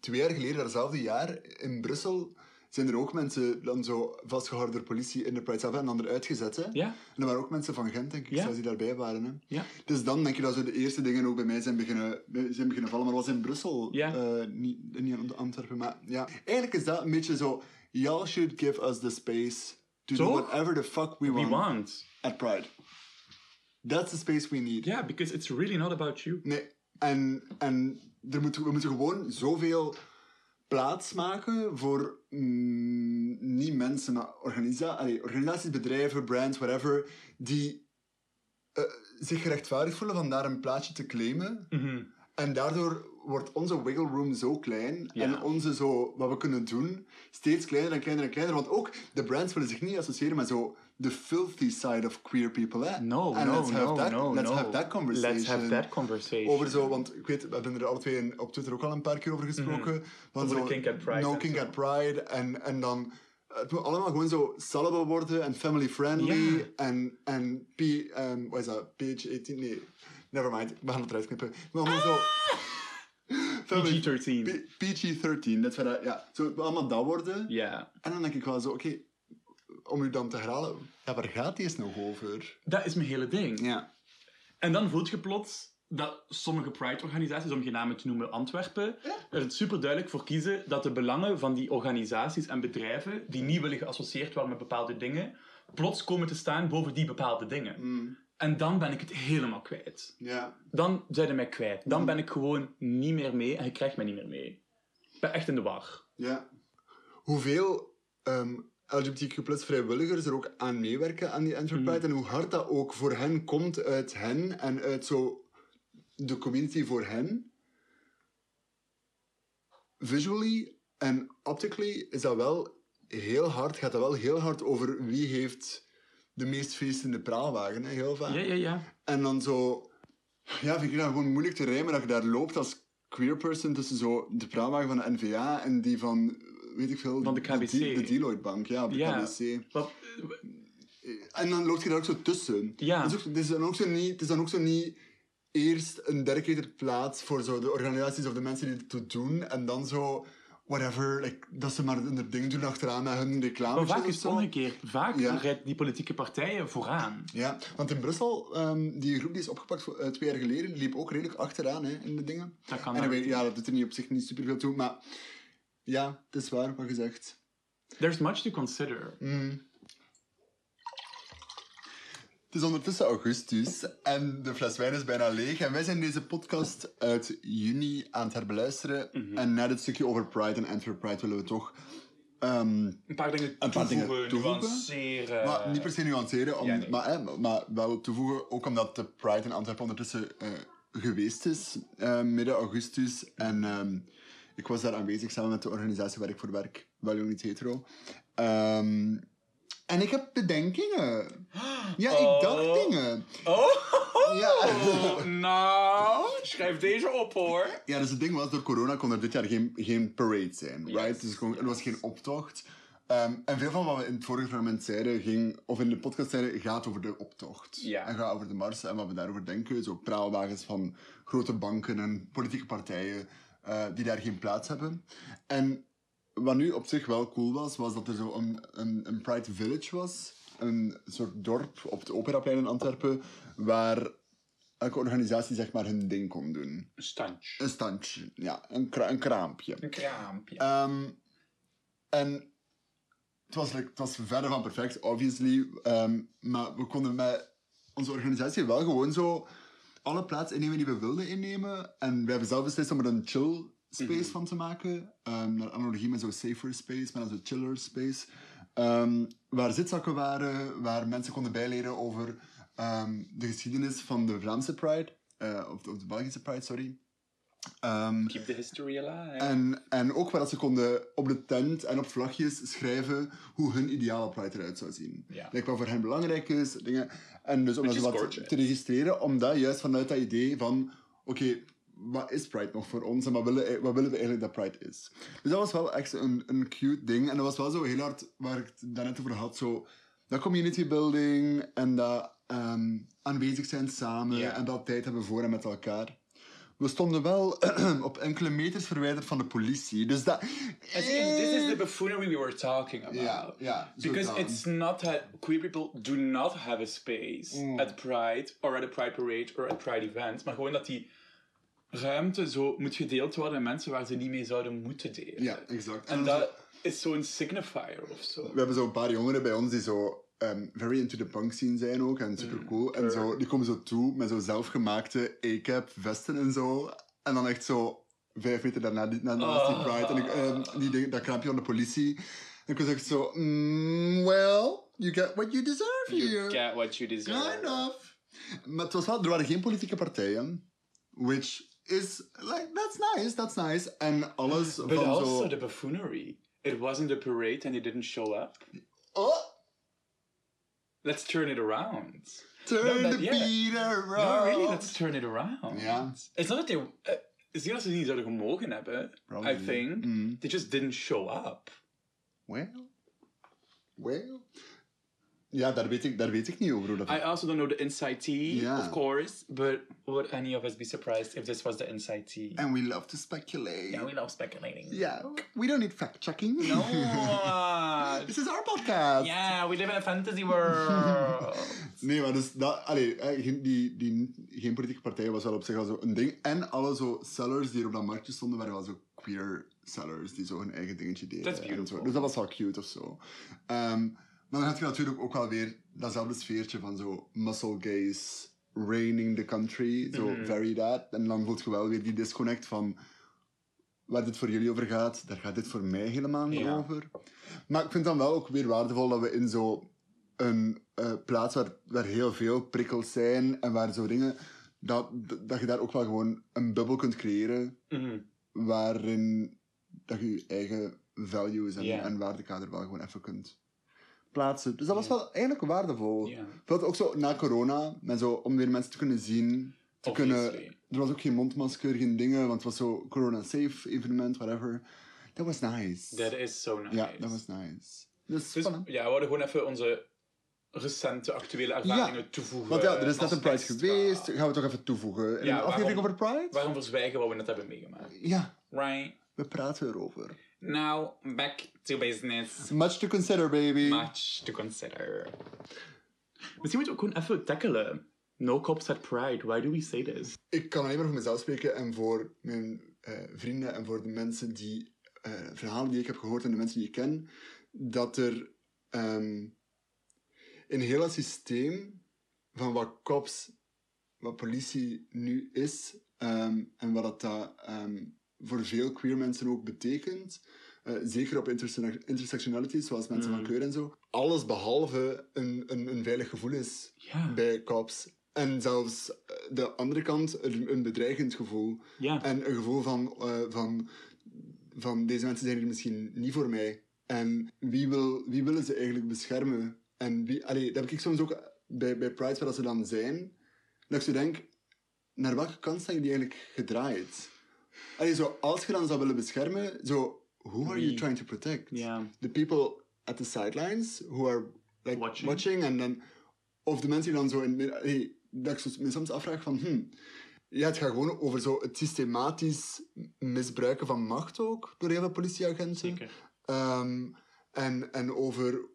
S2: twee jaar geleden, datzelfde jaar, in Brussel, zijn er ook mensen dan zo vastgehouden door politie in de Pride zelf en dan eruit gezet. Hè?
S1: Ja?
S2: En er waren ook mensen van Gent, denk ik,
S1: Ja.
S2: zelfs die daarbij waren. Hè?
S1: Ja.
S2: Dus dan denk je dat zo de eerste dingen ook bij mij zijn beginnen, zijn beginnen vallen. Maar dat was in Brussel,
S1: Ja.
S2: eh, niet, niet in Antwerpen. Maar ja, eigenlijk is dat een beetje zo... Y'all should give us the space to do whatever the fuck we
S1: We
S2: want,
S1: want.
S2: at Pride. That's the space we need.
S1: Ja, because it's really not about you.
S2: Nee, en, en er moet, we moeten gewoon zoveel plaats maken voor mm, niet mensen, maar organisaties, bedrijven, brands, whatever, die eh, zich gerechtvaardigd voelen van daar een plaatsje te claimen.
S1: Mhm.
S2: En daardoor wordt onze wiggle room zo klein
S1: Ja.
S2: en onze zo, wat we kunnen doen steeds kleiner en kleiner en kleiner. Want ook de brands willen zich niet associëren met zo de filthy side of queer people. Hè?
S1: No,
S2: En
S1: no,
S2: let's have
S1: no,
S2: that,
S1: no,
S2: let's
S1: no.
S2: have that conversation.
S1: Let's have that conversation.
S2: Over zo, want ik weet, we hebben er alle twee op Twitter ook al een paar keer over gesproken.
S1: Mhm. Over
S2: zo,
S1: de Kink at Pride
S2: No
S1: zo.
S2: at Pride. En, en dan, het moet allemaal gewoon zo salable worden en family friendly. En, en P, um, wat is dat, page 18? Nee, never mind, we gaan het eruit knippen. Maar allemaal zo... family-
S1: PG-13.
S2: P- PG-13, dat dat, ja. Zo, allemaal dat worden.
S1: Ja.
S2: En dan denk ik wel zo, oké, om u dan te herhalen, ja, waar gaat die eens nog over?
S1: Dat is mijn hele ding.
S2: Ja.
S1: En dan voelt je plots dat sommige Pride-organisaties, om geen namen te noemen, Antwerpen, er super duidelijk voor kiezen dat de belangen van die organisaties en bedrijven, die niet willen geassocieerd worden met bepaalde dingen, plots komen te staan boven die bepaalde dingen.
S2: Mm,
S1: En dan ben ik het helemaal kwijt.
S2: ja.
S1: Dan zijn ze mij kwijt. Dan ben ik gewoon niet meer mee en je krijgt mij niet meer mee. Ik ben echt in de war.
S2: Ja. Hoeveel ehm LGBTQ plus vrijwilligers er ook aan meewerken aan die Antwerp Pride en hoe hard dat ook voor hen komt uit hen en uit zo de community voor hen. Visually en optically is dat wel heel hard, gaat dat wel heel hard over wie heeft de meest feestende praalwagen, hè, heel vaak.
S1: Ja, ja, ja.
S2: En dan zo... Ja, vind ik dat gewoon moeilijk te rijmen dat je daar loopt als queer person tussen zo de praalwagen van de NVA en die van, weet ik veel...
S1: Van de KBC.
S2: De, Deloitte Bank, ja, de
S1: Ja.
S2: KBC.
S1: Wat,
S2: En dan loop je daar ook zo tussen.
S1: Ja.
S2: Het is, ook, het, is dan ook zo niet, het is dan ook zo niet eerst een dedicated plaats voor zo de organisaties of de mensen die het doen en dan zo whatever, like, dat ze maar hun ding doen achteraan met hun reclame.
S1: Maar vaak is het omgekeerd. Vaak
S2: Ja.
S1: rijdt die politieke partijen vooraan.
S2: Ja, want in Brussel, ehm, die groep die is opgepakt voor, eh, twee jaar geleden, die liep ook redelijk achteraan hè, in de dingen.
S1: Dat kan
S2: En weet, ja, dat doet er niet op zich niet superveel toe, maar ja, het is waar wat je zegt.
S1: There's much to consider.
S2: Mm. Het is ondertussen augustus en de fles wijn is bijna leeg. En wij zijn deze podcast uit juni aan het herbeluisteren.
S1: Mhm.
S2: En na dit stukje over Pride en Antwerp Pride willen we toch... ehm,
S1: Een paar dingen
S2: Een paar dingen
S1: toevoegen,
S2: maar niet per se nuanceren, om,
S1: Ja, nee.
S2: maar, hè, maar wel toevoegen, ook omdat de Pride in Antwerpen ondertussen eh, geweest is, eh, midden augustus. En ehm, ik was daar aanwezig samen met de organisatie waar ik voor werk, wel jong niet hetero. Ehm, en ik heb bedenkingen. Ja, ik
S1: Oh.
S2: dacht dingen.
S1: Oh,
S2: Ja.
S1: nou, schrijf deze op hoor.
S2: Ja, dus het ding was, door corona kon er dit jaar geen, geen parade zijn,
S1: Yes.
S2: right? Dus er was geen optocht. Ehm, en veel van wat we in het vorige fragment zeiden, ging, of in de podcast zeiden, gaat over de optocht.
S1: Ja.
S2: En gaat over de mars en wat we daarover denken. Zo praalwagens van grote banken en politieke partijen eh, die daar geen plaats hebben. En wat nu op zich wel cool was, was dat er zo een, een, een Pride Village was. Een soort dorp op het Operaplein in Antwerpen, waar elke organisatie zeg maar hun ding kon doen.
S1: Een standje.
S2: Een standje, ja, een, kra- een kraampje.
S1: Een kraampje.
S2: Ehm, en het was, like, het was verder van perfect, obviously. ehm, maar we konden met onze organisatie wel gewoon zo alle plaats innemen die we wilden innemen. En we hebben zelf beslist om er een chill space van te maken. Um, naar analogie met zo'n safer space, met zo'n chiller space. Ehm, waar zitzakken waren, waar mensen konden bijleren over ehm, de geschiedenis van de Vlaamse Pride. eh, of, de, of de Belgische Pride, sorry. Ehm,
S1: Keep the history alive.
S2: en, en ook waar dat ze konden op de tent en op vlagjes schrijven hoe hun ideale Pride eruit zou zien.
S1: Ja.
S2: Like wat voor hen belangrijk is, dingen. En dus om dat wat
S1: gorgeous.
S2: te registreren, omdat juist vanuit dat idee van, oké, wat is Pride nog voor ons en wat willen, wat willen we eigenlijk dat Pride is? Dus dat was wel echt een, een cute ding. En dat was wel zo heel hard, waar ik het daarnet over had, zo dat community building en dat ehm, aanwezig zijn samen en dat tijd hebben voor en met elkaar. We stonden wel op enkele meters verwijderd van de politie. Dus dat...
S1: This is the buffoonery we were talking about.
S2: Ja, ja. zo
S1: Because it's not that queer people do not have a space
S2: Mm.
S1: at Pride or at a Pride parade or at Pride events, maar gewoon dat die ruimte zo moet gedeeld worden met mensen waar ze niet mee zouden moeten delen.
S2: Ja, exact.
S1: En
S2: zo-
S1: dat is zo'n signifier of zo.
S2: We hebben zo een paar jongeren bij ons die zo ehm, very into the punk scene zijn ook en super cool. en zo, die komen zo toe met zo zelfgemaakte A-cap vesten en zo. En dan echt zo vijf meter daarna die, naast die
S1: Oh.
S2: Pride en ik, ehm, die ding, dat kraampje van de politie. En ik was echt zo, mm, well, you get what you deserve
S1: You
S2: here.
S1: get what you deserve.
S2: Kind of. Maar het was wel, er waren geen politieke partijen. Which is, like, that's nice, that's nice. and alles
S1: But also
S2: zo...
S1: the buffoonery. It wasn't a parade and he didn't show up.
S2: Oh,
S1: Let's turn it around.
S2: turn
S1: No,
S2: the
S1: yeah.
S2: beat around.
S1: No, really, let's turn it around.
S2: Ja.
S1: It's not that they... Uh, it's niet dat ze niet zouden gemogen hebben,
S2: Probably.
S1: I think.
S2: Mm.
S1: They just didn't show up.
S2: Well, well. Ja, daar weet ik, daar weet ik niet over hoe dat...
S1: I also don't know the inside tea,
S2: Yeah.
S1: of course, but would any of us be surprised if this was the inside tea?
S2: And we love to speculate.
S1: Yeah, we love speculating.
S2: Yeah, we don't need fact-checking.
S1: No.
S2: This is our podcast.
S1: yeah, we live in a fantasy world.
S2: Nee, maar dus dat, allee, eh, geen, die, die, geen politieke partij was wel op zich al zo een ding. En alle zo sellers die er op dat marktje stonden, waren wel zo queer sellers die zo hun eigen dingetje deden.
S1: That's beautiful.
S2: Dus dat was wel cute of zo. Ehm, maar dan heb je natuurlijk ook wel weer datzelfde sfeertje van zo muscle gaze reigning the country. Zo
S1: Mhm.
S2: very that. En dan voelt je wel weer die disconnect van waar dit voor jullie over gaat, daar gaat dit voor mij helemaal niet
S1: Ja.
S2: over. Maar ik vind dan wel ook weer waardevol dat we in zo een eh, plaats waar, waar heel veel prikkels zijn en waar zo dingen, dat, dat je daar ook wel gewoon een bubbel kunt creëren
S1: Mhm.
S2: waarin dat je je eigen values en,
S1: Ja.
S2: en waardekader wel gewoon even kunt plaatsen. Dus dat was wel eigenlijk waardevol.
S1: Ja.
S2: Het ook zo na corona, met zo, om weer mensen te kunnen zien, te kunnen... Er was ook geen mondmasker, geen dingen, want het was zo corona-safe evenement, whatever. Dat was nice.
S1: That is so nice.
S2: Ja, dat was nice. Dus,
S1: Dus ja, we hadden gewoon even onze recente actuele ervaringen toevoegen.
S2: Want ja, er is net een Pride geweest. Gaan we toch even toevoegen. In
S1: Ja,
S2: een aflevering
S1: waarom-
S2: over Pride?
S1: Waarom verzwijgen wat we net hebben meegemaakt?
S2: Ja,
S1: Right?
S2: we praten erover.
S1: Now, back to business.
S2: Much to consider, baby.
S1: Much to consider. Misschien moeten we ook gewoon even tackelen. No cops at Pride. Why do we say this?
S2: Ik kan alleen maar voor mezelf spreken en voor mijn eh, vrienden en voor de mensen die eh, verhalen die ik heb gehoord en de mensen die ik ken, dat er ehm, in heel het systeem van wat cops, wat politie nu is ehm, en wat dat, ehm, voor veel queer mensen ook betekent, eh, zeker op interse- intersectionality, zoals mensen van kleur en zo, alles behalve een, een, een veilig gevoel is bij cops. En zelfs eh, de andere kant, een, een bedreigend gevoel. En een gevoel van, eh, van, van deze mensen zijn hier misschien niet voor mij. En wie, wil, wie willen ze eigenlijk beschermen? En wie, allee, dat heb ik soms ook bij, bij Pride, waar ze dan zijn, dat ik zo denk, naar welke kant zijn jullie eigenlijk gedraaid? Allee, zo, als je dan zou willen beschermen, zo, who are you trying to protect?
S1: Ja.
S2: The people at the sidelines who are like,
S1: Watching.
S2: watching. en dan, of de mensen die dan zo in het midden- hey, dat ik me soms afvraag van, hmm, ja, het gaat gewoon over zo het systematisch misbruiken van macht ook, door heel veel politieagenten.
S1: Zeker.
S2: Ehm, en, en over,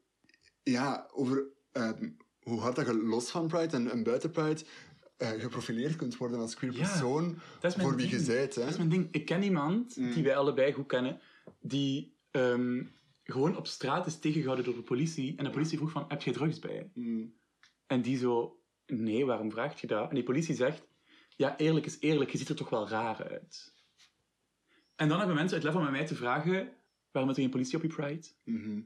S2: ja, over ehm, hoe hard dat je los van Pride en, en buiten Pride eh, geprofileerd kunt worden als queer
S1: Ja,
S2: persoon
S1: mijn
S2: voor wie
S1: ding.
S2: je bent. Hè?
S1: Dat is mijn ding. Ik ken iemand,
S2: Mm.
S1: die wij allebei goed kennen, die ehm, gewoon op straat is tegengehouden door de politie. En de politie vroeg van, heb je drugs bij?
S2: Mm,
S1: En die zo, nee, waarom vraag je dat? En die politie zegt, ja, eerlijk is eerlijk, je ziet er toch wel raar uit. En dan hebben mensen het level met mij te vragen, waarom is er geen politie op je Pride?
S2: mhm.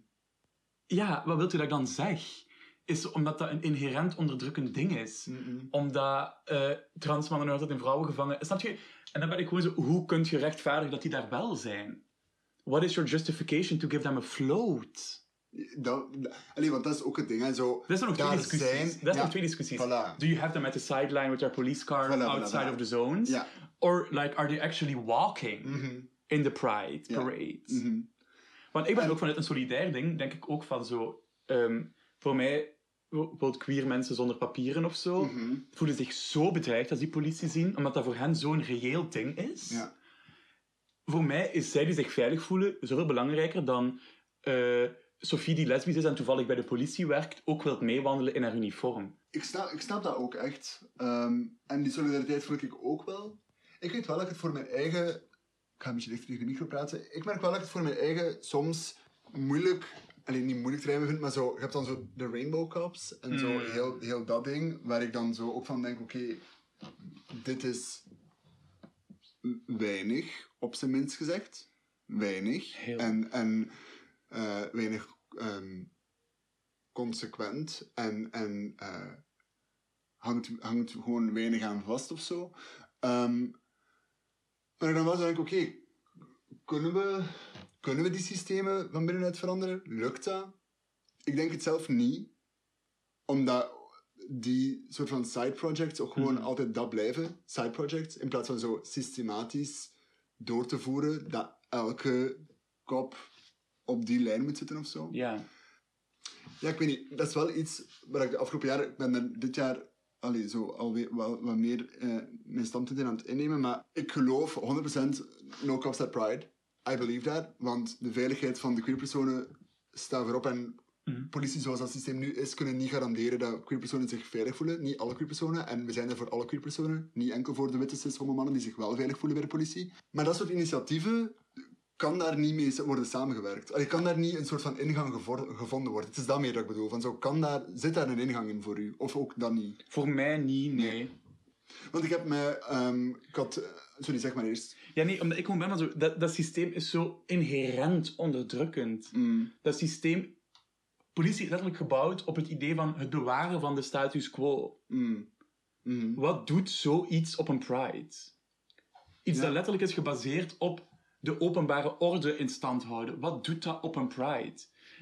S1: Ja, wat wilt u dat ik dan zeg? Is omdat dat een inherent onderdrukkend ding is. Omdat eh transmannen nog altijd in vrouwen gevangen... Snap je? En dan ben ik gewoon zo, hoe kun je rechtvaardigen dat die daar wel zijn? What is your justification to give them a float?
S2: Dat, allee, want dat is ook het ding. Hè. Zo,
S1: Dat zijn nog twee discussies.
S2: zijn-
S1: dat zijn
S2: ja,
S1: nog twee discussies.
S2: Voilà.
S1: Do you have them at the sideline with their police car
S2: Voilà,
S1: outside
S2: voilà.
S1: of the zones?
S2: Ja.
S1: Or like, are they actually walking
S2: Mhm.
S1: in the Pride
S2: Ja.
S1: parade?
S2: Mhm.
S1: Want ik ben
S2: En-
S1: ook vanuit een solidair ding, denk ik ook van zo... ehm, voor mij, bijvoorbeeld queer mensen zonder papieren of zo,
S2: Mhm.
S1: voelen zich zo bedreigd als die politie zien, omdat dat voor hen zo'n reëel ding is.
S2: Ja.
S1: Voor mij is zij die zich veilig voelen zoveel belangrijker dan eh, Sophie die lesbisch is en toevallig bij de politie werkt, ook wilt meewandelen in haar uniform.
S2: Ik, snap, ik snap dat ook echt. Ehm, en die solidariteit voel ik ook wel. Ik weet wel dat ik het voor mijn eigen... Ik ga een beetje dichter tegen de micro praten. Ik merk wel dat ik het voor mijn eigen soms moeilijk... Alleen niet moeilijk te rijmen vind, maar zo... Je hebt dan zo de Rainbow Cups en zo
S1: Mm.
S2: heel, heel dat ding, waar ik dan zo ook van denk, oké, dit is weinig, op zijn minst gezegd. Weinig.
S1: Heel.
S2: En, en eh, weinig ehm, consequent en, en eh, hangt, hangt gewoon weinig aan vast of zo. Ehm, maar ik dan zo denk, oké, kunnen, we, kunnen we die systemen van binnenuit veranderen? Lukt dat? Ik denk het zelf niet, omdat die soort van side projects ook gewoon
S1: Mhm.
S2: altijd dat blijven, side projects, in plaats van zo systematisch door te voeren dat elke kop op die lijn moet zitten of zo.
S1: Ja.
S2: Ja, ik weet niet. Dat is wel iets waar ik de afgelopen jaren... Ik ben er dit jaar allee, zo alweer wel, wat meer eh, mijn standpunt in aan het innemen. Maar ik geloof 100% no cops at pride. I believe that. Want de veiligheid van de queerpersonen staat voorop. En
S1: Mhm.
S2: politie zoals dat systeem nu is, kunnen niet garanderen dat queerpersonen zich veilig voelen. Niet alle queerpersonen. En we zijn er voor alle queerpersonen. Niet enkel voor de witte cis mannen die zich wel veilig voelen bij de politie. Maar dat soort initiatieven kan daar niet mee worden samengewerkt. Allee, kan daar niet een soort van ingang gevonden worden. Het is dat meer dat ik bedoel. Van zo, kan daar, zit daar een ingang in voor u? Of ook dan niet?
S1: Voor mij niet, nee.
S2: Want ik heb mij... ehm, ik had... eh, sorry, zeg maar eerst.
S1: Ja, nee, omdat ik gewoon ben van zo... Dat, dat systeem is zo inherent onderdrukkend.
S2: Mm,
S1: Dat systeem... Politie is letterlijk gebouwd op het idee van het bewaren van de status quo.
S2: mm, mm.
S1: Wat doet zoiets op een Pride? Iets
S2: Ja.
S1: dat letterlijk is gebaseerd op de openbare orde in stand houden. Wat doet dat op een Pride?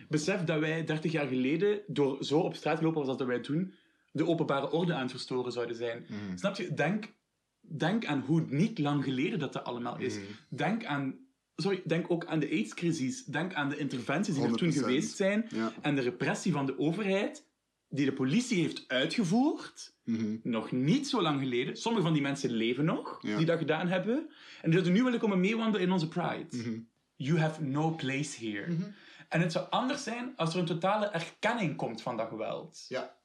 S1: Besef dat wij 30 jaar geleden, door zo op straat te lopen als dat wij doen, de openbare orde aan het verstoren zouden zijn. Snap je? Denk, denk aan hoe niet lang geleden dat dat allemaal is.
S2: Mhm.
S1: Denk aan... Sorry, denk ook aan de AIDS-crisis. Denk aan de interventies die er toen
S2: 100%.
S1: geweest zijn.
S2: Ja.
S1: En de repressie van de overheid, die de politie heeft uitgevoerd
S2: Mhm.
S1: nog niet zo lang geleden. Sommige van die mensen leven nog,
S2: Ja.
S1: die dat gedaan hebben. En die zouden nu willen komen meewandelen in onze Pride.
S2: Mhm.
S1: you have no place here.
S2: Mhm.
S1: En het zou anders zijn als er een totale erkenning komt van dat geweld.
S2: Ja.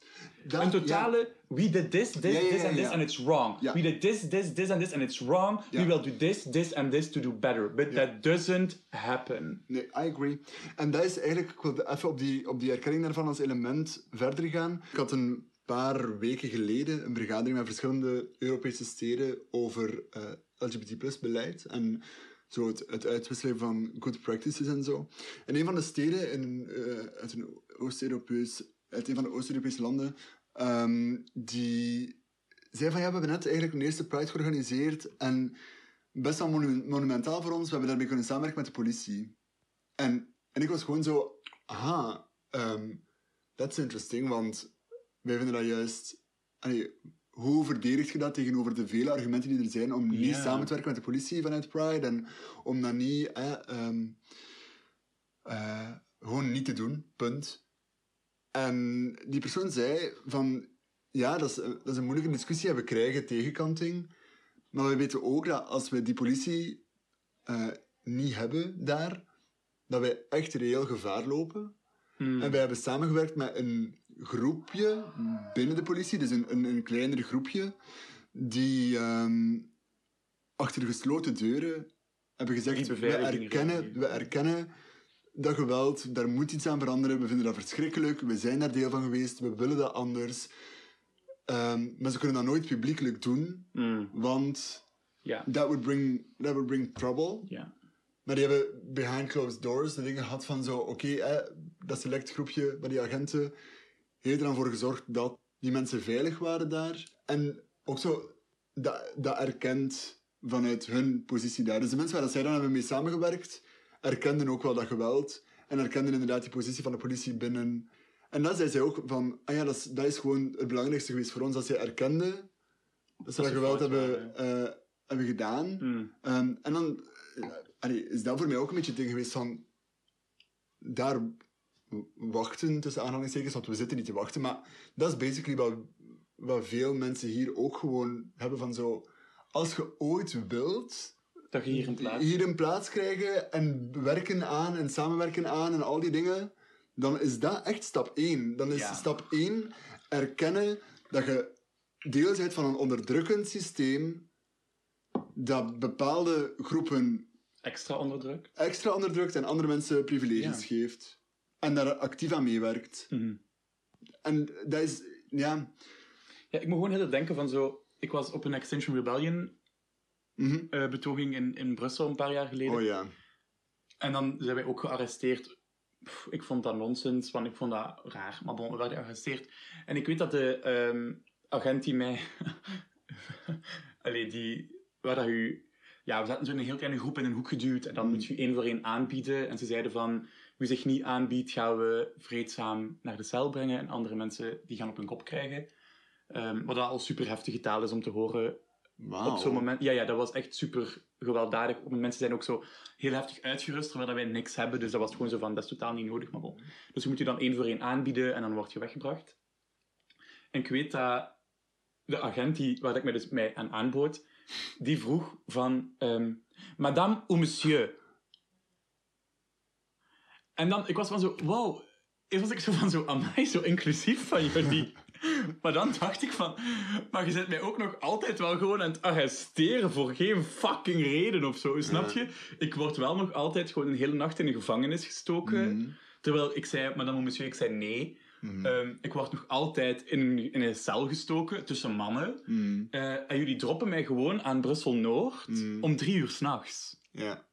S2: Dat-
S1: Een totale, we did this, this, this and this and it's wrong. We did this, this, this and this and it's wrong. We will do this, this and this to do better. But that doesn't happen.
S2: Nee, I agree. En dat is eigenlijk, ik wilde even op die, op die erkenning daarvan als element verder gaan. Ik had een paar weken geleden een vergadering met verschillende Europese steden over eh, LGBT beleid en zo het, het uitwisselen van good practices en zo. En een van de steden in, eh, uit een Oost-Europees, uit een van de Oost-Europese landen, ehm, die zei van ja, we hebben net eigenlijk een eerste Pride georganiseerd en best wel monu- monumentaal voor ons. We hebben daarmee kunnen samenwerken met de politie. En, en ik was gewoon zo, aha, ehm that's interesting, want wij vinden dat juist... allee, hoe verdedigt je dat tegenover de vele argumenten die er zijn om niet samen te werken met de politie vanuit Pride en om dat niet eh, ehm, eh, gewoon niet te doen, punt. En die persoon zei van, ja, dat is, dat is een moeilijke discussie en we krijgen tegenkanting, maar we weten ook dat als we die politie eh, niet hebben daar, dat wij echt reëel gevaar lopen.
S1: Hmm.
S2: En wij hebben samengewerkt met een groepje binnen de politie, dus een, een, een kleiner groepje, die ehm, achter gesloten deuren hebben gezegd, we erkennen, we erkennen dat geweld, daar moet iets aan veranderen, we vinden dat verschrikkelijk, we zijn daar deel van geweest, we willen dat anders. Ehm, maar ze kunnen dat nooit publiekelijk doen,
S1: Hmm.
S2: want
S1: Ja.
S2: that would bring, that would bring trouble. Maar die hebben behind closed doors de dingen gehad van zo, oké, hè, dat select groepje bij die agenten heeft er dan voor gezorgd dat die mensen veilig waren daar. En ook zo, dat, dat erkent vanuit hun positie daar. Dus de mensen waar dat zij dan hebben mee samengewerkt, erkenden ook wel dat geweld. En erkenden inderdaad die positie van de politie binnen. En dan zei zij ook van, ah ja, dat is, dat is gewoon het belangrijkste geweest voor ons, dat zij erkenden dat ze dat, geweld hebben, eh, hebben gedaan.
S1: Hmm.
S2: Ehm, en dan eh, allee, is dat voor mij ook een beetje ding geweest van daar wachten, tussen aanhalingstekens, want we zitten niet te wachten, maar dat is basically wat, wat veel mensen hier ook gewoon hebben van zo, als je ooit wilt
S1: Dat je hier een plaats
S2: hier een plaats krijgen en werken aan en samenwerken aan en al die dingen, dan is dat echt stap 1. Dan is
S1: Ja.
S2: stap 1 erkennen dat je deel bent van een onderdrukkend systeem dat bepaalde groepen
S1: extra onderdrukt.
S2: extra onderdrukt en andere mensen privileges
S1: Ja.
S2: geeft. En daar actief aan meewerkt.
S1: Mhm.
S2: En dat is, ja...
S1: Ja, ik moet gewoon heel denken van zo... Ik was op een Extinction Rebellion
S2: mhm.
S1: eh, betoging in, in Brussel een paar jaar geleden.
S2: Oh ja.
S1: En dan zijn wij ook gearresteerd. Pff, ik vond dat nonsens, want ik vond dat raar. Maar bon, we werden gearresteerd. En ik weet dat de ehm, agent die mij... Allee, die... Waar dat u... Ja, we zaten zo in een heel kleine groep in een hoek geduwd. En dan
S2: Mm.
S1: moet je één voor één aanbieden. En ze zeiden van... Wie zich niet aanbiedt, gaan we vreedzaam naar de cel brengen. En andere mensen, die gaan op hun kop krijgen. Ehm, wat al super heftige taal is om te horen Op zo'n moment. Ja, ja, dat was echt super gewelddadig. Mensen zijn ook zo heel heftig uitgerust, terwijl wij niks hebben. Dus dat was gewoon zo van, dat is totaal niet nodig. Maar bon. Dus je moet je dan één voor één aanbieden en dan word je weggebracht. En ik weet dat de agent die, waar ik mij dus mij aan aanbood, die vroeg van, ehm, madame ou monsieur? En dan, ik was van zo, wow. Eerst was ik zo van zo, amai, zo inclusief van jullie. Maar dan dacht ik van, maar je zet mij ook nog altijd wel gewoon aan het arresteren voor geen fucking reden of zo, snap je? Ik word wel nog altijd gewoon een hele nacht in de gevangenis gestoken.
S2: Mhm.
S1: Terwijl ik zei, madame monsieur, ik zei nee.
S2: Mhm.
S1: Ehm, ik word nog altijd in een, in een cel gestoken tussen mannen.
S2: Mhm.
S1: Eh, en jullie droppen mij gewoon aan Brussel-Noord om drie uur s'nachts.
S2: Ja.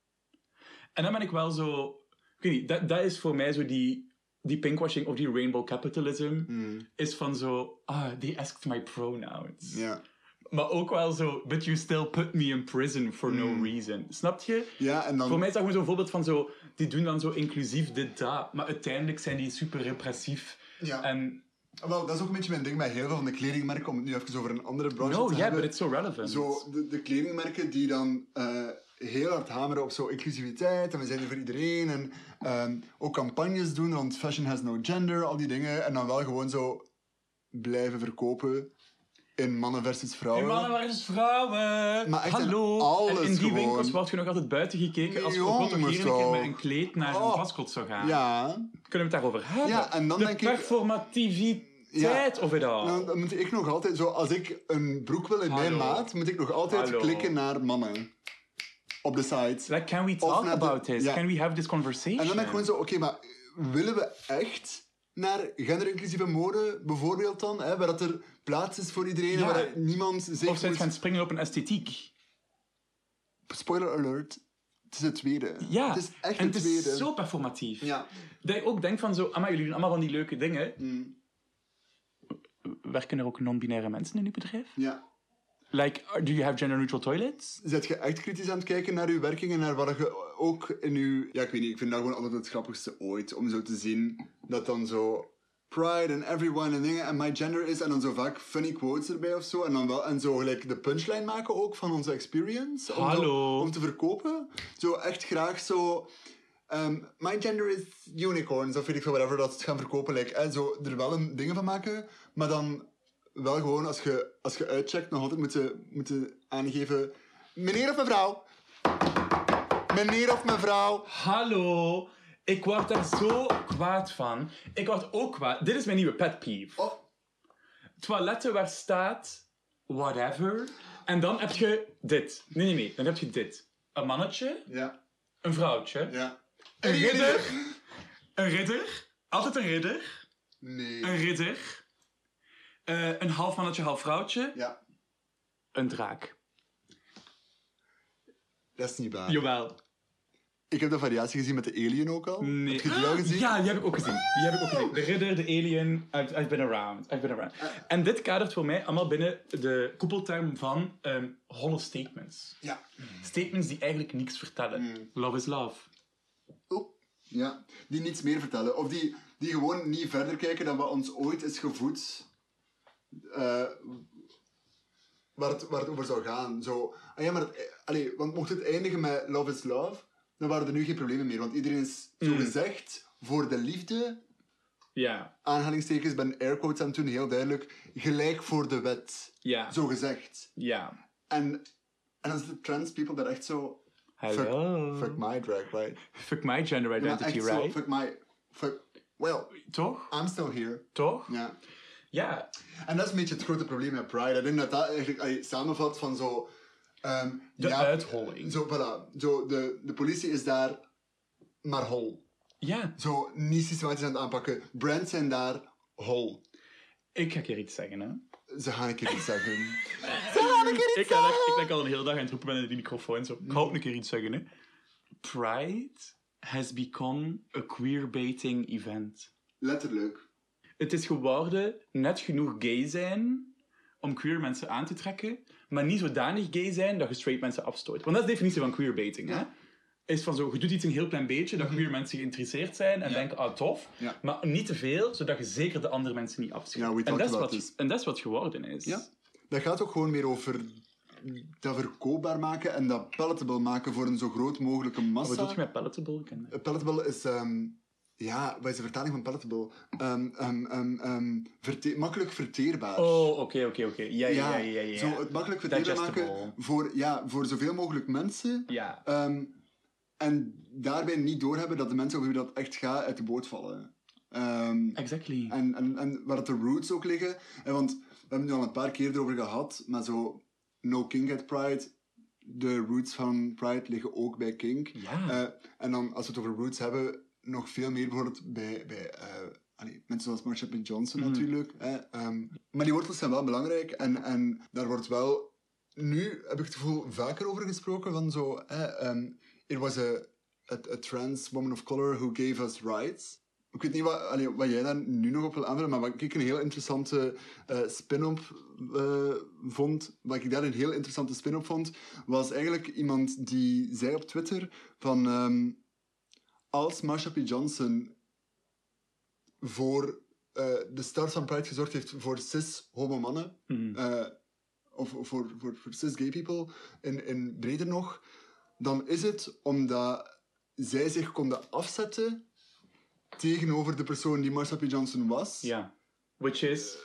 S1: En dan ben ik wel zo... Ik weet niet, dat, dat is voor mij zo die, die pinkwashing of die rainbow capitalism.
S2: Mhm.
S1: Is van zo... Ah, they asked my pronouns.
S2: Ja.
S1: Maar ook wel zo... But you still put me in prison for no
S2: Mhm.
S1: reason. Snap je?
S2: Ja, en dan...
S1: Voor mij is dat gewoon zo'n voorbeeld van zo... Die doen dan zo inclusief dit, dat. Maar uiteindelijk zijn die super repressief.
S2: Ja.
S1: En...
S2: Wel, dat is ook een beetje mijn ding bij heel veel van de kledingmerken, om het nu even over een andere branche
S1: No,
S2: te
S1: yeah,
S2: hebben.
S1: but it's so relevant.
S2: Zo, de, de kledingmerken die dan eh, heel hard hameren op zo inclusiviteit en we zijn er voor iedereen en ehm, ook campagnes doen rond fashion has no gender, al die dingen en dan wel gewoon zo blijven verkopen in mannen versus vrouwen.
S1: In mannen versus vrouwen.
S2: Maar echt in
S1: Hallo.
S2: alles
S1: en in die
S2: gewoon.
S1: winkels wordt je nog altijd buiten gekeken als je
S2: Jongens,
S1: ook hier een keer met een kleed naar een
S2: Oh.
S1: paskot zou gaan.
S2: Ja,
S1: Kunnen we het daarover hebben?
S2: Ja, en dan
S1: de
S2: denk
S1: performativiteit of het al.
S2: dan, dan moet ik nog altijd, zo, als ik een broek wil in mijn maat, moet ik nog altijd
S1: Hallo.
S2: klikken naar mannen. Op de site.
S1: Like, can we talk
S2: de-
S1: about this? Can we have this conversation?
S2: En dan ben ik gewoon zo, oké, maar willen we echt naar genderinclusieve mode, bijvoorbeeld dan, hè, waar dat er plaats is voor iedereen,
S1: Ja.
S2: waar niemand zich
S1: Of
S2: moet-
S1: gaan springen op een esthetiek.
S2: Spoiler alert, het is het tweede.
S1: Ja,
S2: Het is echt
S1: en
S2: het
S1: het
S2: tweede.
S1: is zo performatief.
S2: Ja.
S1: Dat je ook denkt van zo, amai, jullie doen allemaal van die leuke dingen.
S2: Mm.
S1: Werken er ook non-binaire mensen in uw bedrijf?
S2: ja.
S1: Like, do you have gender-neutral toilets?
S2: Zet je echt kritisch aan het kijken naar je werking en naar wat je ook in je... Ja, ik weet niet, ik vind dat gewoon altijd het grappigste ooit. Om zo te zien dat dan zo... Pride and everyone en dingen en my gender is. En dan zo vaak funny quotes erbij of zo. En dan wel, en zo gelijk de punchline maken ook van onze experience. Om, zo-
S1: Hallo.
S2: om te verkopen. Zo echt graag zo... ehm, my gender is unicorns of weet ik veel, whatever, dat ze het gaan verkopen. Like, hè, zo er wel een dingen van maken, maar dan wel gewoon als je, als je uitcheckt nog altijd moeten, moeten aangeven... Meneer of mevrouw? Meneer of mevrouw?
S1: Hallo, ik word daar zo kwaad van. Ik word ook kwaad. Dit is mijn nieuwe pet peeve.
S2: Oh,
S1: Toiletten waar staat whatever. En dan heb je dit. Nee, nee, nee. Dan heb je dit. Een mannetje,
S2: ja,
S1: een vrouwtje,
S2: ja.
S1: een ridder, een ridder, altijd een ridder,
S2: Nee.
S1: een ridder, eh, een half mannetje, half vrouwtje,
S2: Ja,
S1: een draak.
S2: dat is niet waar.
S1: Jawel.
S2: Ik heb de variatie gezien met de alien ook al.
S1: Nee.
S2: Heb je die al gezien?
S1: Ja, die heb ik ook gezien. Die heb ik ook gezien. De ridder, de alien, I've, I've been around. I've been around. En dit kadert voor mij allemaal binnen de koepelterm van ehm holle statements.
S2: Ja.
S1: Statements die eigenlijk niks vertellen.
S2: Mm.
S1: Love is love.
S2: Oh, ja. Die niets meer vertellen. Of die, die gewoon niet verder kijken dan wat ons ooit is gevoed. Eh, waar, het, waar het over zou gaan. Zo, ah ja, maar het, eh, allee, want mocht het eindigen met love is love, dan waren er nu geen problemen meer. Want iedereen is zo
S1: Mm.
S2: gezegd voor de liefde,
S1: Ja,
S2: aanhalingstekens, ben airquotes aan het doen, heel duidelijk, gelijk voor de wet.
S1: ja,
S2: Zo gezegd.
S1: ja.
S2: En, en dan zitten trans people daar echt zo...
S1: Hello.
S2: Fuck my drag, right?
S1: Fuck my gender
S2: Ja,
S1: identity,
S2: zo,
S1: right?
S2: fuck my... Fuck... Well,
S1: Toch?
S2: I'm still here.
S1: Toch?
S2: Ja.
S1: Ja.
S2: En dat is een beetje het grote probleem met Pride. Ik denk dat dat eigenlijk samenvat van zo... ehm,
S1: De
S2: ja,
S1: uitholling.
S2: Zo, voilà. Zo, de, de politie is daar maar hol.
S1: Ja.
S2: Zo, niet systematisch aan het aanpakken. Brands zijn daar hol.
S1: Ik ga een keer iets zeggen, hè.
S2: Ze gaan een keer iets zeggen.
S1: Ik ga echt- ik denk al een hele dag aan het roepen ben in die microfoon. Zo. Ik ga ook een keer iets zeggen, hè. Pride has become a queerbaiting event.
S2: Letterlijk.
S1: Het is geworden net genoeg gay zijn om queer mensen aan te trekken, maar niet zodanig gay zijn dat je straight mensen afstoot. Want dat is de definitie van queerbaiting, hè?
S2: Ja.
S1: Is van zo, je doet iets een heel klein beetje, dat queer mensen geïnteresseerd zijn en
S2: Ja.
S1: denken, ah tof,
S2: Ja.
S1: maar niet te veel, zodat je zeker de andere mensen niet afstoot. En, dat is wat, en dat is wat geworden is.
S2: Ja. Dat gaat ook gewoon meer over dat verkoopbaar maken en dat palatable maken voor een zo groot mogelijke
S1: Wat
S2: massa.
S1: bedoel je met palatable?
S2: Palatable is... ehm, ja, wat is de vertaling van palatable? Ehm, ehm, ehm, verte- makkelijk verteerbaar.
S1: Oh, oké, oké, oké. Ja, ja, ja, ja. ja,
S2: Zo het makkelijk verteerbaar maken voor, ja, voor zoveel mogelijk mensen.
S1: Ja.
S2: En daarbij niet doorhebben dat de mensen over wie dat echt gaat uit de boot vallen.
S1: Exactly.
S2: en, en, en waar dat de roots ook liggen. En want we hebben het nu al een paar keer erover gehad, maar zo No King at Pride, de roots van Pride liggen ook bij King.
S1: Ja.
S2: Eh, en dan, als we het over roots hebben, nog veel meer bijvoorbeeld bij, bij eh, allee, mensen zoals Marsha P. Johnson
S1: Mhm.
S2: natuurlijk. Hè, ehm, maar die wortels zijn wel belangrijk en, en daar wordt wel... Nu heb ik het gevoel vaker over gesproken van zo... Hè, ehm, it was a, a, a trans woman of color who gave us rights. Ik weet niet wat, allee, wat jij daar nu nog op wil aanvullen, maar wat ik een heel interessante eh, spin-op eh, vond, wat ik daar een heel interessante spin-op vond, was eigenlijk iemand die zei op Twitter van ehm, als Marsha P. Johnson voor eh, de start van Pride gezorgd heeft voor cis-homo mannen,
S1: Mhm.
S2: eh, of voor, voor, voor cis-gay people, in, in breder nog, dan is het omdat zij zich konden afzetten tegenover de persoon die Marsha P. Johnson was.
S1: Ja. Which is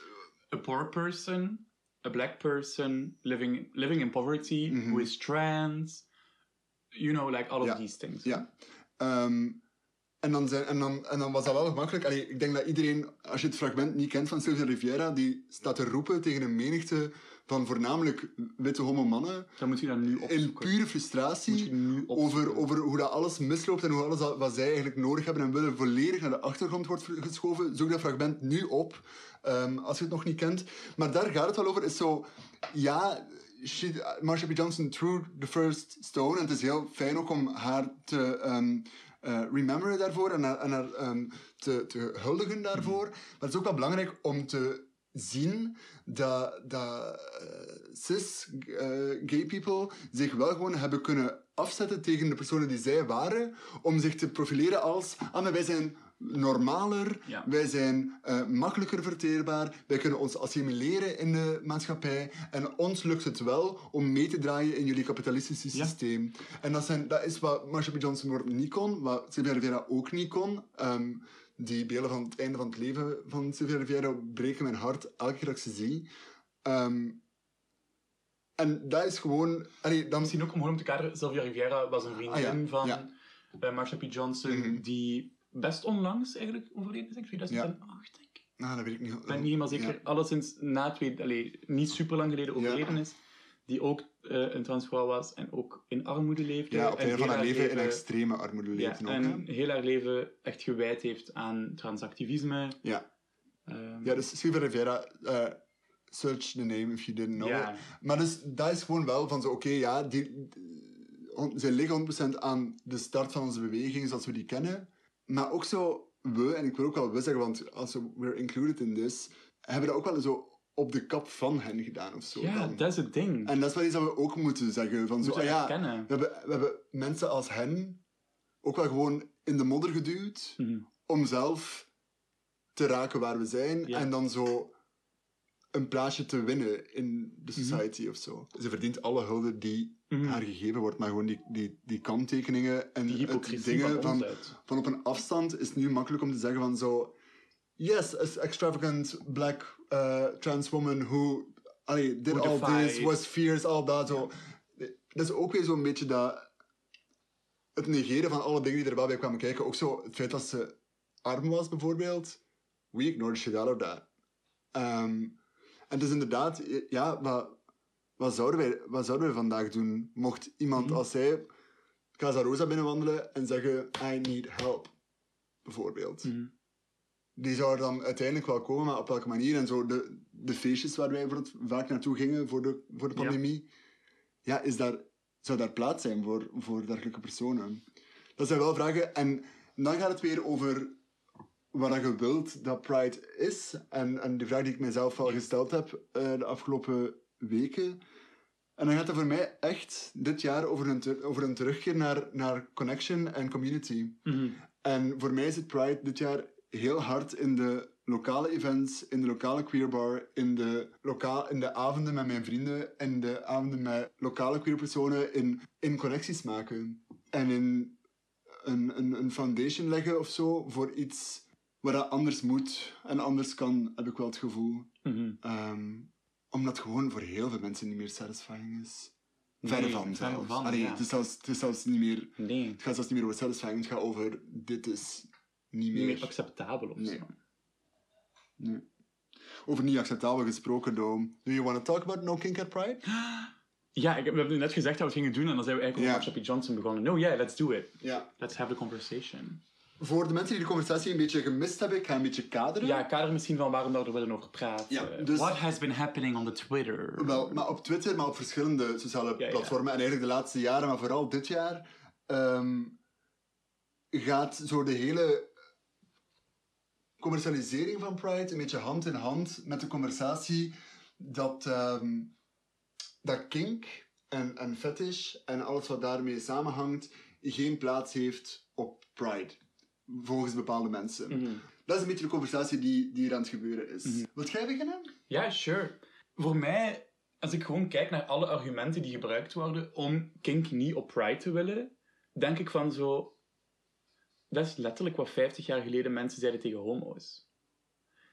S1: a poor person a black person living living in poverty
S2: Mhm.
S1: who is trans, you know, like all of these things.
S2: Ja. Ehm, en, dan zijn, en, dan, en dan was dat wel gemakkelijk. Allee, ik denk dat iedereen, als je het fragment niet kent van Sylvia Riviera, die staat te roepen tegen een menigte van voornamelijk witte homo mannen
S1: Dan moet je dat nu
S2: in
S1: opzoeken.
S2: pure
S1: Moet je
S2: frustratie over, over hoe dat alles misloopt en hoe alles dat- wat zij eigenlijk nodig hebben en willen volledig naar de achtergrond wordt geschoven. Zoek dat fragment nu op, ehm, als je het nog niet kent. Maar daar gaat het wel over. Is zo, ja, she, Marsha P. Johnson threw the first stone. En het is heel fijn ook om haar te eh, rememberen daarvoor en haar, en haar ehm, te, te huldigen daarvoor. Maar het is ook wel belangrijk om te zien dat, dat eh, cis eh, gay people zich wel gewoon hebben kunnen afzetten tegen de personen die zij waren, om zich te profileren als, ah, maar wij zijn normaler,
S1: Ja.
S2: wij zijn eh, makkelijker verteerbaar, wij kunnen ons assimileren in de maatschappij en ons lukt het wel om mee te draaien in jullie kapitalistische
S1: Ja.
S2: systeem. En dat, zijn, dat is wat Marsha P. Johnson wordt niet kon, wat Sylvia Rivera ook niet kon. Ehm, die beelden van het einde van het leven van Sylvia Rivera breken mijn hart elke keer dat ik ze zie. Ehm, en dat is gewoon... Allee, dan,
S1: Misschien ook om gewoon om te kaderen, Sylvia Riviera was een vriendin
S2: Ah, ja,
S1: van
S2: ja.
S1: eh, Marsha P. Johnson,
S2: Mhm.
S1: die best onlangs eigenlijk overleden is, ik 2008 denk ik.
S2: nou, dat weet ik niet.
S1: Ik ben niet helemaal zeker.
S2: Ja.
S1: Alleszins na twee, allee, niet super lang geleden overleden is. Die ook eh, een transvrouw was en ook in armoede leefde.
S2: Ja, op het
S1: en
S2: einde van haar leven in extreme armoede
S1: ja,
S2: leefde ook.
S1: en
S2: hè.
S1: heel haar leven echt gewijd heeft aan transactivisme.
S2: Ja.
S1: Ehm,
S2: ja, dus Sylvia Rivera... eh, search the name if you didn't know
S1: ja.
S2: it. Maar dus, dat is gewoon wel van zo, oké, ja, die, on- zij liggen 100% aan de start van onze beweging zoals we die kennen. Maar ook zo, we, en ik wil ook wel we zeggen, want als we we're included in this, hebben dat ook wel zo op de kap van hen gedaan of zo.
S1: ja, dat is het ding.
S2: En dat is wel iets dat we ook moeten zeggen. Van zo, ah ja, we hebben, we hebben mensen als hen ook wel gewoon in de modder geduwd
S1: Mhm.
S2: om zelf te raken waar we zijn
S1: Ja.
S2: en dan zo een plaatsje te winnen in de
S1: Mhm.
S2: society of zo. Ze verdient alle hulde die
S1: Mhm.
S2: haar gegeven wordt, maar gewoon die, die, die kanttekeningen en
S1: Die
S2: het dingen
S1: van
S2: van, op een afstand is het nu makkelijk om te zeggen van zo... Yes, an extravagant black uh, trans woman who allee, did
S1: Who
S2: all this, was fierce, al dat. Zo. Dat is ook weer zo'n beetje dat... Het negeren van alle dingen die er wel bij kwamen kijken. Ook zo het feit dat ze arm was, bijvoorbeeld. We ignore the shit out of that. Ehm, en dus inderdaad, ja, wat, wat, zouden wij, wat zouden wij vandaag doen? Mocht iemand
S1: Mhm.
S2: als zij Casa Rosa binnenwandelen en zeggen: I need help, bijvoorbeeld.
S1: Mhm.
S2: Die zou er dan uiteindelijk wel komen, maar op welke manier? En zo de, de feestjes waar wij voor het, vaak naartoe gingen voor de, voor de
S1: Ja.
S2: pandemie, ja. is daar, zou daar plaats zijn voor, voor dergelijke personen? Dat zijn wel vragen. En dan gaat het weer over wat je wilt dat Pride is. En, en de vraag die ik mezelf al gesteld heb eh, de afgelopen weken. En dan gaat het voor mij echt dit jaar over een, ter- over een terugkeer naar, naar connection en community.
S1: Mhm.
S2: En voor mij zit Pride dit jaar heel hard in de lokale events, in de lokale queerbar, in de, lokaal, in de avonden met mijn vrienden, in de avonden met lokale queerpersonen, in, in connecties maken. En in een, een, een foundation leggen of zo voor iets waar dat anders moet en anders kan, heb ik wel het gevoel.
S1: Mhm.
S2: Ehm, omdat het gewoon voor heel veel mensen niet meer satisfying is.
S1: Nee,
S2: Verre van zelfs.
S1: van,
S2: Allee,
S1: ja.
S2: het, is zelfs, het is zelfs niet meer...
S1: Nee,
S2: Het gaat zelfs niet meer over satisfying, het gaat over dit is niet meer.
S1: niet meer acceptabel of
S2: Nee.
S1: zo.
S2: Nee. Over niet acceptabel gesproken, Dome. Do you want to talk about No Kink at Pride?
S1: Ja, ik, we hebben net gezegd dat we het gingen doen en dan zijn we eigenlijk over. Marsha P. Johnson begonnen. No, yeah, let's do it. Let's have the conversation.
S2: Voor de mensen die de conversatie een beetje gemist hebben, ik ga een beetje kaderen.
S1: Ja, kader misschien van waarom we er willen over praten.
S2: Ja, dus-
S1: What has been happening on the Twitter?
S2: Wel, maar op Twitter, maar op verschillende sociale
S1: ja.
S2: platformen. En eigenlijk de laatste jaren, maar vooral dit jaar, ehm, gaat zo de hele commercialisering van Pride een beetje hand in hand met de conversatie dat, ehm, dat kink en, en fetish en alles wat daarmee samenhangt geen plaats heeft op Pride. Volgens bepaalde mensen.
S1: Mhm.
S2: Dat is een beetje de conversatie die, die er aan het gebeuren is.
S1: Mhm.
S2: Wilt jij beginnen?
S1: Ja, sure. Voor mij, als ik gewoon kijk naar alle argumenten die gebruikt worden om kink niet op Pride te willen, denk ik van zo... Dat is letterlijk wat 50 jaar geleden mensen zeiden tegen homo's.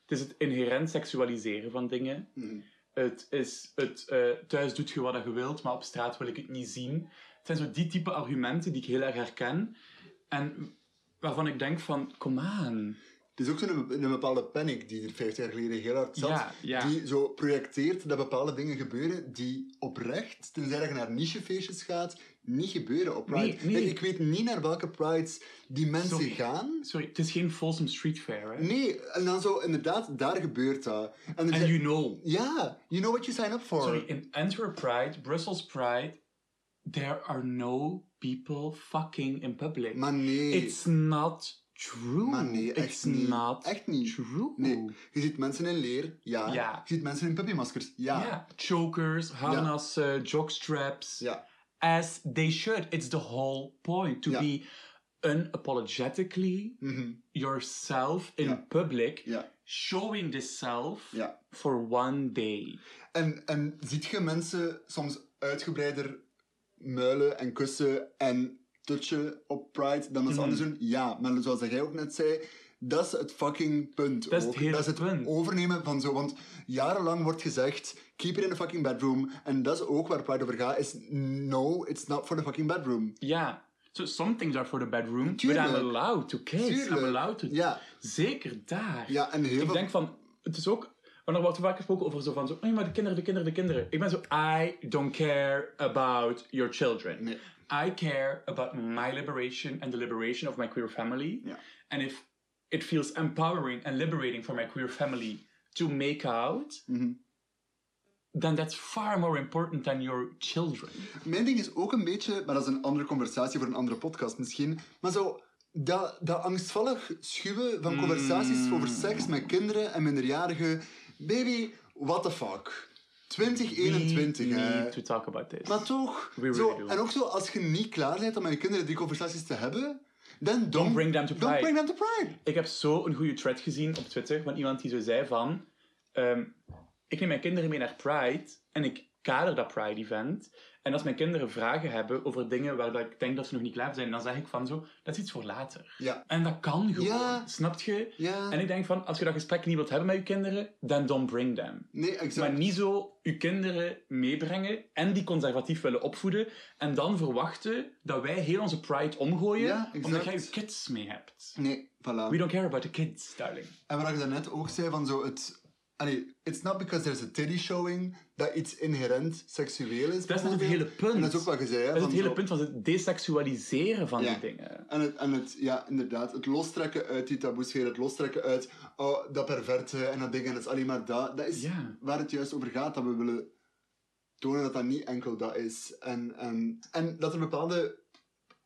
S1: Het is het inherent seksualiseren van dingen.
S2: Mhm.
S1: het is het eh, thuis doet je wat je wilt, maar op straat wil ik het niet zien. Het zijn zo die type argumenten die ik heel erg herken. En waarvan ik denk van, kom aan.
S2: Het is ook zo'n een bepaalde panic die er 50 jaar geleden heel hard zat.
S1: Ja, ja.
S2: Die zo projecteert dat bepaalde dingen gebeuren die oprecht, tenzij je naar nichefeestjes gaat, niet gebeuren op Pride.
S1: Nee, nee.
S2: Like, ik weet niet naar welke Prides die mensen
S1: Sorry.
S2: gaan.
S1: Sorry, het is geen Folsom Street Fair, hè?
S2: Nee, en dan zo, inderdaad, daar gebeurt dat. En
S1: And you know.
S2: Ja, you know what you sign up for.
S1: Sorry, in Antwerp Pride, Brussels Pride, there are no people fucking in public.
S2: Maar nee.
S1: It's not true.
S2: Maar nee, echt
S1: It's
S2: niet.
S1: not
S2: Echt niet.
S1: true.
S2: Nee. Je ziet mensen in leer, ja.
S1: Ja.
S2: Je ziet mensen in puppymaskers, ja.
S1: Ja. Chokers, harnassen, jockstraps.
S2: Ja.
S1: As they should. It's the whole point. To
S2: Ja.
S1: be unapologetically
S2: Mhm.
S1: yourself in
S2: Ja.
S1: public.
S2: Ja.
S1: Showing this self
S2: Ja.
S1: for one day.
S2: En, en ziet je mensen soms uitgebreider muilen en kussen en touchen op Pride dan dat ze
S1: Mhm.
S2: anders doen? Ja, maar zoals jij ook net zei, dat is het fucking punt.
S1: Dat is het hele
S2: dat is het
S1: punt.
S2: overnemen van zo. Want jarenlang wordt gezegd: keep it in the fucking bedroom. En dat is ook waar Pride over gaat: is no, it's not for the fucking bedroom.
S1: Ja. So some things are for the bedroom, but
S2: Tuurlijk.
S1: I'm allowed to kiss. I'm
S2: Tuurlijk.
S1: allowed to...
S2: Ja,
S1: Zeker daar.
S2: ja en heel
S1: Ik
S2: veel.
S1: denk van, het is ook, want er wordt vaak gesproken over zo van, zo, oh, maar de kinderen, de kinderen, de kinderen. Ik ben zo, I don't care about your children.
S2: Nee.
S1: I care about my liberation and the liberation of my queer family.
S2: Ja.
S1: And if it feels empowering and liberating for my queer family to make out,
S2: Mhm.
S1: then that's far more important than your children.
S2: Mijn ding is ook een beetje, maar dat is een andere conversatie voor een andere podcast misschien, maar zo dat, dat angstvallig schuwen van conversaties over seks met kinderen en minderjarigen. Baby, what the fuck. 2021,
S1: We
S2: hè.
S1: need to talk about this.
S2: Maar toch,
S1: We really
S2: zo,
S1: do.
S2: en ook zo, als je niet klaar bent om met je kinderen die conversaties te hebben, dan don't,
S1: bring them to
S2: Don't
S1: Pride.
S2: bring them to Pride.
S1: Ik heb zo een goede thread gezien op Twitter van iemand die zo zei van... ehm, ik neem mijn kinderen mee naar Pride en ik kader dat Pride-event. En als mijn kinderen vragen hebben over dingen waar dat ik denk dat ze nog niet klaar zijn, dan zeg ik van zo, dat is iets voor later.
S2: Ja.
S1: En dat kan gewoon,
S2: Ja.
S1: snap je?
S2: Ja.
S1: En ik denk van, als je dat gesprek niet wilt hebben met je kinderen, dan don't bring them.
S2: Nee, exact.
S1: Maar niet zo je kinderen meebrengen en die conservatief willen opvoeden en dan verwachten dat wij heel onze pride omgooien
S2: Ja,
S1: omdat jij je kids mee hebt.
S2: Nee, voilà.
S1: We don't care about the kids, darling.
S2: En wat je daarnet ook zei van zo het... Allee, it's not because there's a titty showing dat iets inherent seksueel is.
S1: Dat is net het hele punt.
S2: En dat is ook wat je zei. hè,
S1: Dat is het hele
S2: zo-
S1: punt van het desexualiseren van
S2: Ja.
S1: die dingen.
S2: En het, en het, ja, inderdaad, het lostrekken uit die taboesfeer, het lostrekken uit oh, dat perverte en dat ding, en dat is alleen maar dat. Dat is
S1: Ja.
S2: waar het juist over gaat, dat we willen tonen dat dat niet enkel dat is. En, en, en dat er bepaalde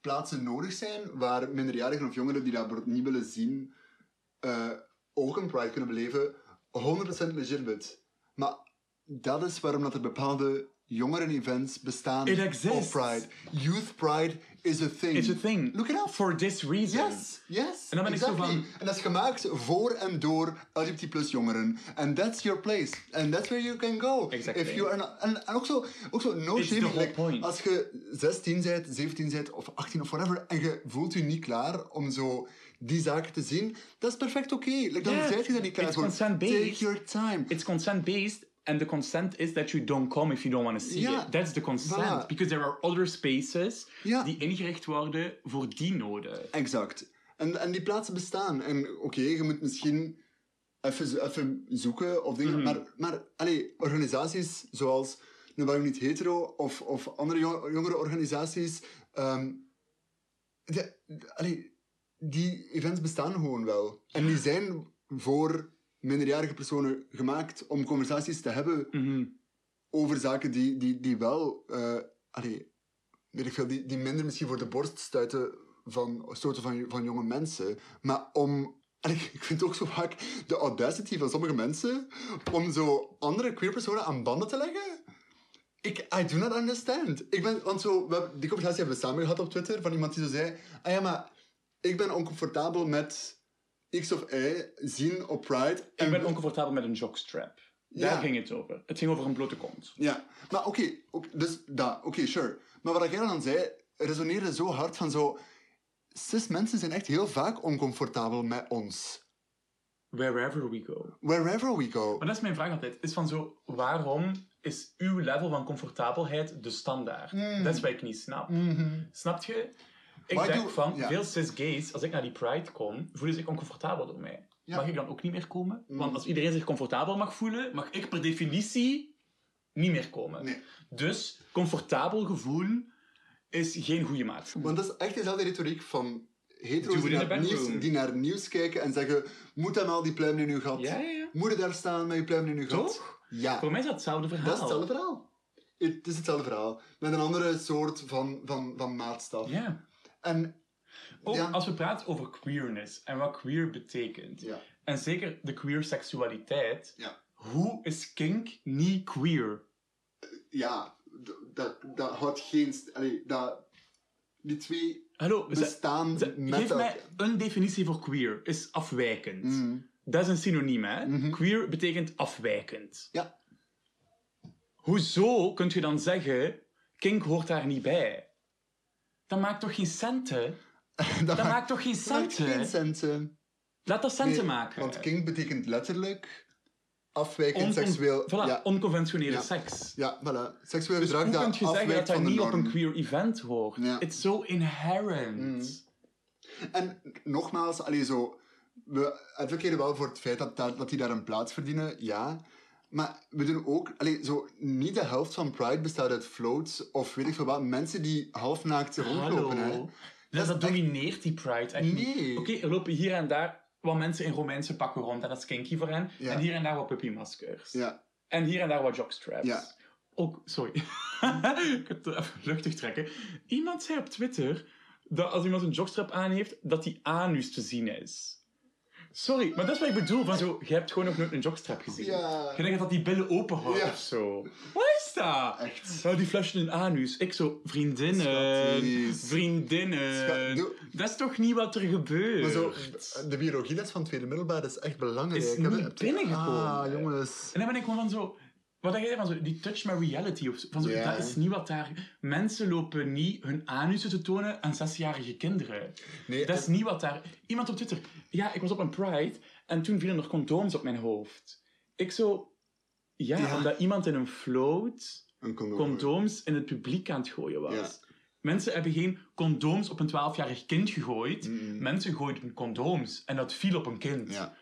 S2: plaatsen nodig zijn waar minderjarigen of jongeren die dat niet willen zien, eh, ook een Pride kunnen beleven, 100% legitimate. Maar dat is waarom dat er bepaalde jongeren-events bestaan
S1: It exists.
S2: Pride. Youth Pride is a thing.
S1: It's a thing.
S2: Look it up.
S1: For this reason.
S2: Yes, yes.
S1: En dan ben ik zo
S2: exactly.
S1: van-
S2: En dat is gemaakt voor en door LGBT plus jongeren. And that's your place. And that's where you can go.
S1: Exactly.
S2: If you are not, en, en ook zo, ook zo no
S1: It's
S2: shaming. Like,
S1: point.
S2: Als je 16 bent, 17 bent, of 18 of whatever, en je voelt je niet klaar om zo die zaken te zien, dat is perfect oké. Like, dan
S1: Yeah.
S2: je daar niet klaar
S1: It's
S2: voor. Take your time.
S1: It's consent-based, and the consent is that you don't come if you don't want to see it. That's the consent.
S2: Voilà.
S1: Because there are other spaces die ingericht worden voor die noden.
S2: Exact. En, en die plaatsen bestaan. En oké, je moet misschien even, even zoeken of dingen.
S1: Mhm.
S2: Maar, maar allee, organisaties zoals Nu Waarom Niet Hetero of, of andere jo- jongere organisaties. ehm, de- allee, die events bestaan gewoon wel. En die zijn voor minderjarige personen gemaakt om conversaties te hebben
S1: Mhm.
S2: over zaken die, die, die wel, eh allee, weet ik veel, die, die minder misschien voor de borst stuiten van, stoten van, van jonge mensen. Maar om, allee, ik vind ook zo vaak de audacity van sommige mensen om zo andere queer personen aan banden te leggen. Ik, I do not understand. Ik ben, want zo, we die conversatie hebben we samen gehad op Twitter van iemand die zo zei, ah ja, maar ik ben oncomfortabel met X of Y zien op Pride.
S1: Ik ben oncomfortabel met een jockstrap. Daar
S2: Ja.
S1: ging het over. Het ging over een blote kont.
S2: Ja, maar oké, dus dat, oké, sure. Maar wat jij dan zei, resoneerde zo hard van zo... Cis mensen zijn echt heel vaak oncomfortabel met ons.
S1: wherever we go.
S2: Wherever we go.
S1: Maar dat is mijn vraag altijd. Is van zo, waarom is uw level van comfortabelheid de standaard?
S2: Mm.
S1: Dat is wat ik niet snap.
S2: Mhm.
S1: Snap je? Ik
S2: Maar ik
S1: denk
S2: doe-
S1: van,
S2: ja.
S1: veel cis-gays, als ik naar die Pride kom, voelen zich oncomfortabel door mij.
S2: Ja.
S1: Mag ik dan ook niet meer komen?
S2: Mm.
S1: Want als iedereen zich comfortabel mag voelen, mag ik per definitie niet meer komen.
S2: Nee.
S1: Dus, comfortabel gevoel is geen goede maat.
S2: Want dat is echt dezelfde retoriek van hetero's die naar, nieuws, die naar nieuws kijken en zeggen moet hem al die pluimen in uw gat?
S1: Ja, ja, ja.
S2: Moet je daar staan met je pluimen in uw gat?
S1: Toch?
S2: Ja.
S1: Voor mij is dat hetzelfde verhaal.
S2: Dat is hetzelfde verhaal. Het is hetzelfde verhaal. Met een andere soort van, van, van maatstaf.
S1: Ja.
S2: En
S1: Ook
S2: Ja.
S1: als we praten over queerness en wat queer betekent.
S2: ja.
S1: En zeker de queer seksualiteit.
S2: Ja.
S1: Hoe is kink niet queer?
S2: ja, dat, dat houdt geen... Allee, dat, die twee
S1: Hallo, ze-
S2: bestaan
S1: ze-
S2: met
S1: geef mij een definitie voor queer. Is afwijkend.
S2: Mhm.
S1: Dat is een synoniem, hè?
S2: Mhm.
S1: Queer betekent afwijkend.
S2: Ja.
S1: Hoezo kun je dan zeggen, kink hoort daar niet bij? Dat maakt toch geen centen?
S2: dat
S1: Dat maakt toch geen
S2: dat maakt
S1: centen?
S2: geen centen.
S1: Laat dat centen
S2: Nee,
S1: maken.
S2: Want kink betekent letterlijk afwijkend
S1: On-
S2: seksueel...
S1: Voilà,
S2: Ja,
S1: onconventionele
S2: Ja.
S1: seks.
S2: ja, voilà. Seksueel
S1: Dus
S2: gedrag dat
S1: kun je zeggen
S2: afwijkt
S1: dat dat
S2: van de
S1: niet op
S2: norm.
S1: een queer event hoort?
S2: Ja.
S1: It's so inherent.
S2: Mm. En nogmaals, allee, zo, we advoceren wel voor het feit dat, dat, dat die daar een plaats verdienen, ja. Maar we doen ook, allee, zo, niet de helft van Pride bestaat uit floats of weet ik veel wat. Mensen die halfnaakt rondlopen. Hè. Dat
S1: domineert die Pride echt niet.
S2: Nee.
S1: Oké, er lopen hier en daar wat mensen in Romeinse pakken rond en dat is kinky voor hen.
S2: Ja.
S1: En hier en daar wat puppymaskers.
S2: Ja,
S1: En hier en daar wat jockstraps.
S2: Ja.
S1: Ook, sorry. ik heb het even luchtig trekken. Iemand zei op Twitter dat als iemand een jockstrap aan heeft, dat die anus te zien is. Sorry, maar dat is wat ik bedoel. Van zo, je hebt gewoon nog nooit een jockstrap gezien.
S2: Ja.
S1: Je denkt dat die billen open houdt
S2: Ja.
S1: of zo. Wat is dat?
S2: echt.
S1: Oh, die flashen een anus. Ik zo, vriendinnen.
S2: Schatties.
S1: Vriendinnen.
S2: Schat-
S1: Dat is toch niet wat er gebeurt?
S2: Maar zo, de biologieles van tweede middelbaar is echt belangrijk.
S1: Is niet binnengekomen.
S2: Ah, jongens.
S1: En dan ben ik gewoon van zo... Wat denk jij van zo? Die touch my reality of zo. Van zo. Dat is niet wat daar... Mensen lopen niet hun anussen te tonen aan zesjarige kinderen.
S2: Nee,
S1: Dat is
S2: en-
S1: niet wat daar... Iemand op Twitter... Ja, ik was op een Pride en toen vielen er condooms op mijn hoofd. Ik zo... Ja,
S2: Ja.
S1: omdat iemand in een float
S2: een condoom.
S1: condooms in het publiek aan het gooien was.
S2: Ja.
S1: Mensen hebben geen condooms op een 12-jarig kind gegooid.
S2: Mm.
S1: Mensen gooiden condooms en dat viel op een kind.
S2: Ja.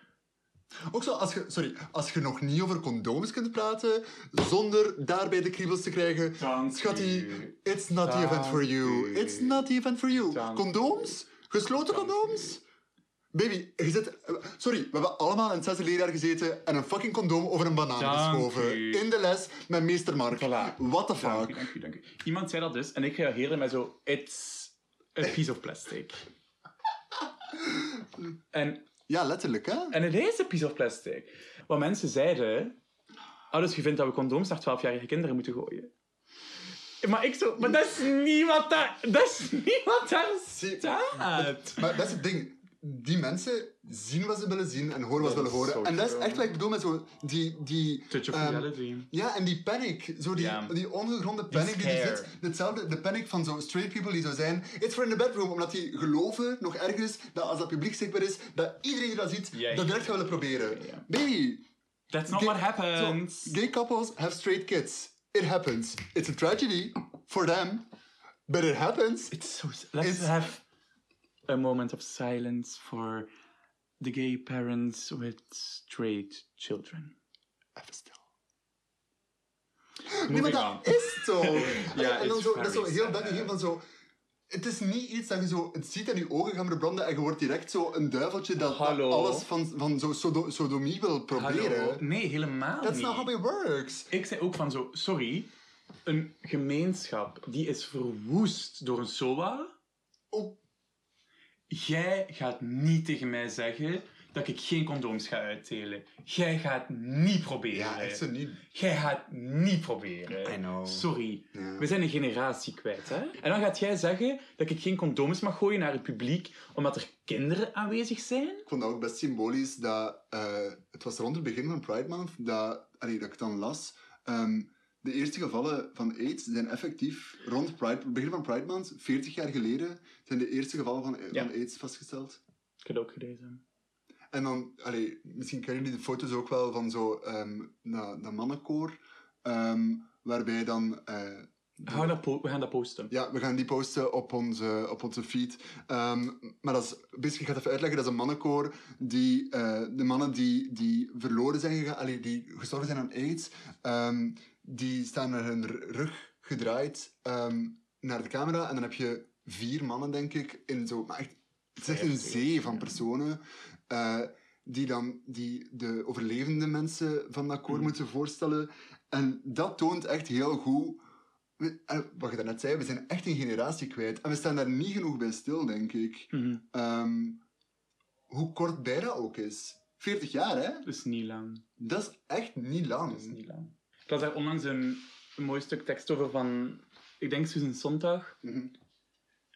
S2: Ook zo, als je, sorry, als je nog niet over condooms kunt praten, zonder daarbij de kriebels te krijgen,
S1: Dank
S2: schattie,
S1: u.
S2: it's not the event for you.
S1: U.
S2: It's not the event for you.
S1: Dank
S2: Condooms? Gesloten
S1: Dank
S2: condooms? Baby, je zit... Sorry, we hebben allemaal in het zesde leerjaar gezeten en een fucking condoom over een banaan geschoven. In de les met meester Mark.
S1: Voilà.
S2: What the
S1: Dank u,
S2: fuck?
S1: dank u, dank u. Iemand zei dat dus en ik reageerde met zo... It's a piece of plastic. en,
S2: Ja, letterlijk, hè?
S1: en het is een piece of plastic. Wat mensen zeiden... Oh, dus je vindt dat we condooms naar 12-jarige kinderen moeten gooien? Maar ik zo... Maar dat is niet wat daar... Dat is niet wat daar staat.
S2: Maar dat is het ding. Die mensen zien wat ze willen zien en horen wat ze willen horen. En dat is echt wat ik bedoel met zo die... die
S1: Touch of reality.
S2: Ja, en die panic. Zo die, die ongegronde panic die, er zit. Hetzelfde, de panic van zo straight people die zo zijn. It's for in the bedroom. Omdat die geloven, nog ergens, dat als dat publiek zichtbaar is, dat iedereen die dat ziet, dat direct gaat willen proberen. Baby,
S1: That's not
S2: gay-
S1: what happens.
S2: gay couples have straight kids. It happens. It's a tragedy for them, but it happens.
S1: It's so... Let's
S2: It's-
S1: have a moment of silence for the gay parents with straight children.
S2: Even stil. Nee, maar dat is zo.
S1: Ja,
S2: en dan zo, dat is zo heel duidelijk van zo... Het is niet iets dat je zo... Het ziet in je ogen gaan branden en je wordt direct zo een duiveltje dat, alles van, van zo sodo- sodomie wil proberen.
S1: Hallo? Nee, helemaal
S2: That's
S1: niet.
S2: not how it works.
S1: Ik zei ook van zo, sorry, een gemeenschap die is verwoest door een SOA.
S2: Oh,
S1: Jij gaat niet tegen mij zeggen dat ik geen condooms ga uitdelen. Jij gaat niet proberen.
S2: ja, echt zo niet.
S1: Jij gaat niet proberen.
S2: I know.
S1: Sorry. We zijn een generatie kwijt, hè? En dan gaat jij zeggen dat ik geen condooms mag gooien naar het publiek omdat er kinderen aanwezig zijn?
S2: Ik vond dat ook best symbolisch dat... eh, het was rond het begin van Pride Month dat, allee, dat ik dan las. ehm, de eerste gevallen van AIDS zijn effectief rond Pride, het begin van Pride Month, 40 jaar geleden, zijn de eerste gevallen van,
S1: Ja.
S2: van AIDS vastgesteld.
S1: Ik heb het ook gelezen.
S2: En dan, allee, misschien kennen jullie de foto's ook wel van zo ehm dat, dat mannenkoor, ehm, waarbij dan... eh,
S1: We gaan dat, we gaan dat posten.
S2: ja, we gaan die posten op onze, op onze feed. Ehm, maar dat is, basically, ik ga het even uitleggen, dat is een mannenkoor die, eh, de mannen die, die verloren zijn gegaan, allee, die gestorven zijn aan AIDS, die staan met hun rug gedraaid ehm, naar de camera en dan heb je vier mannen, denk ik, in zo, maar echt, het is echt een zee van personen, eh, die dan die de overlevende mensen van dat koor
S1: Mhm.
S2: moeten voorstellen. En dat toont echt heel goed we- eh, wat je daarnet zei, we zijn echt een generatie kwijt. En we staan daar niet genoeg bij stil, denk ik.
S1: Mhm.
S2: Ehm, hoe kort bij dat ook is. 40 jaar, hè?
S1: Dat is niet lang.
S2: Dat is echt niet lang.
S1: Dat is niet lang. Ik las daar onlangs een, een mooi stuk tekst over van, ik denk Susan Sontag.
S2: Mhm.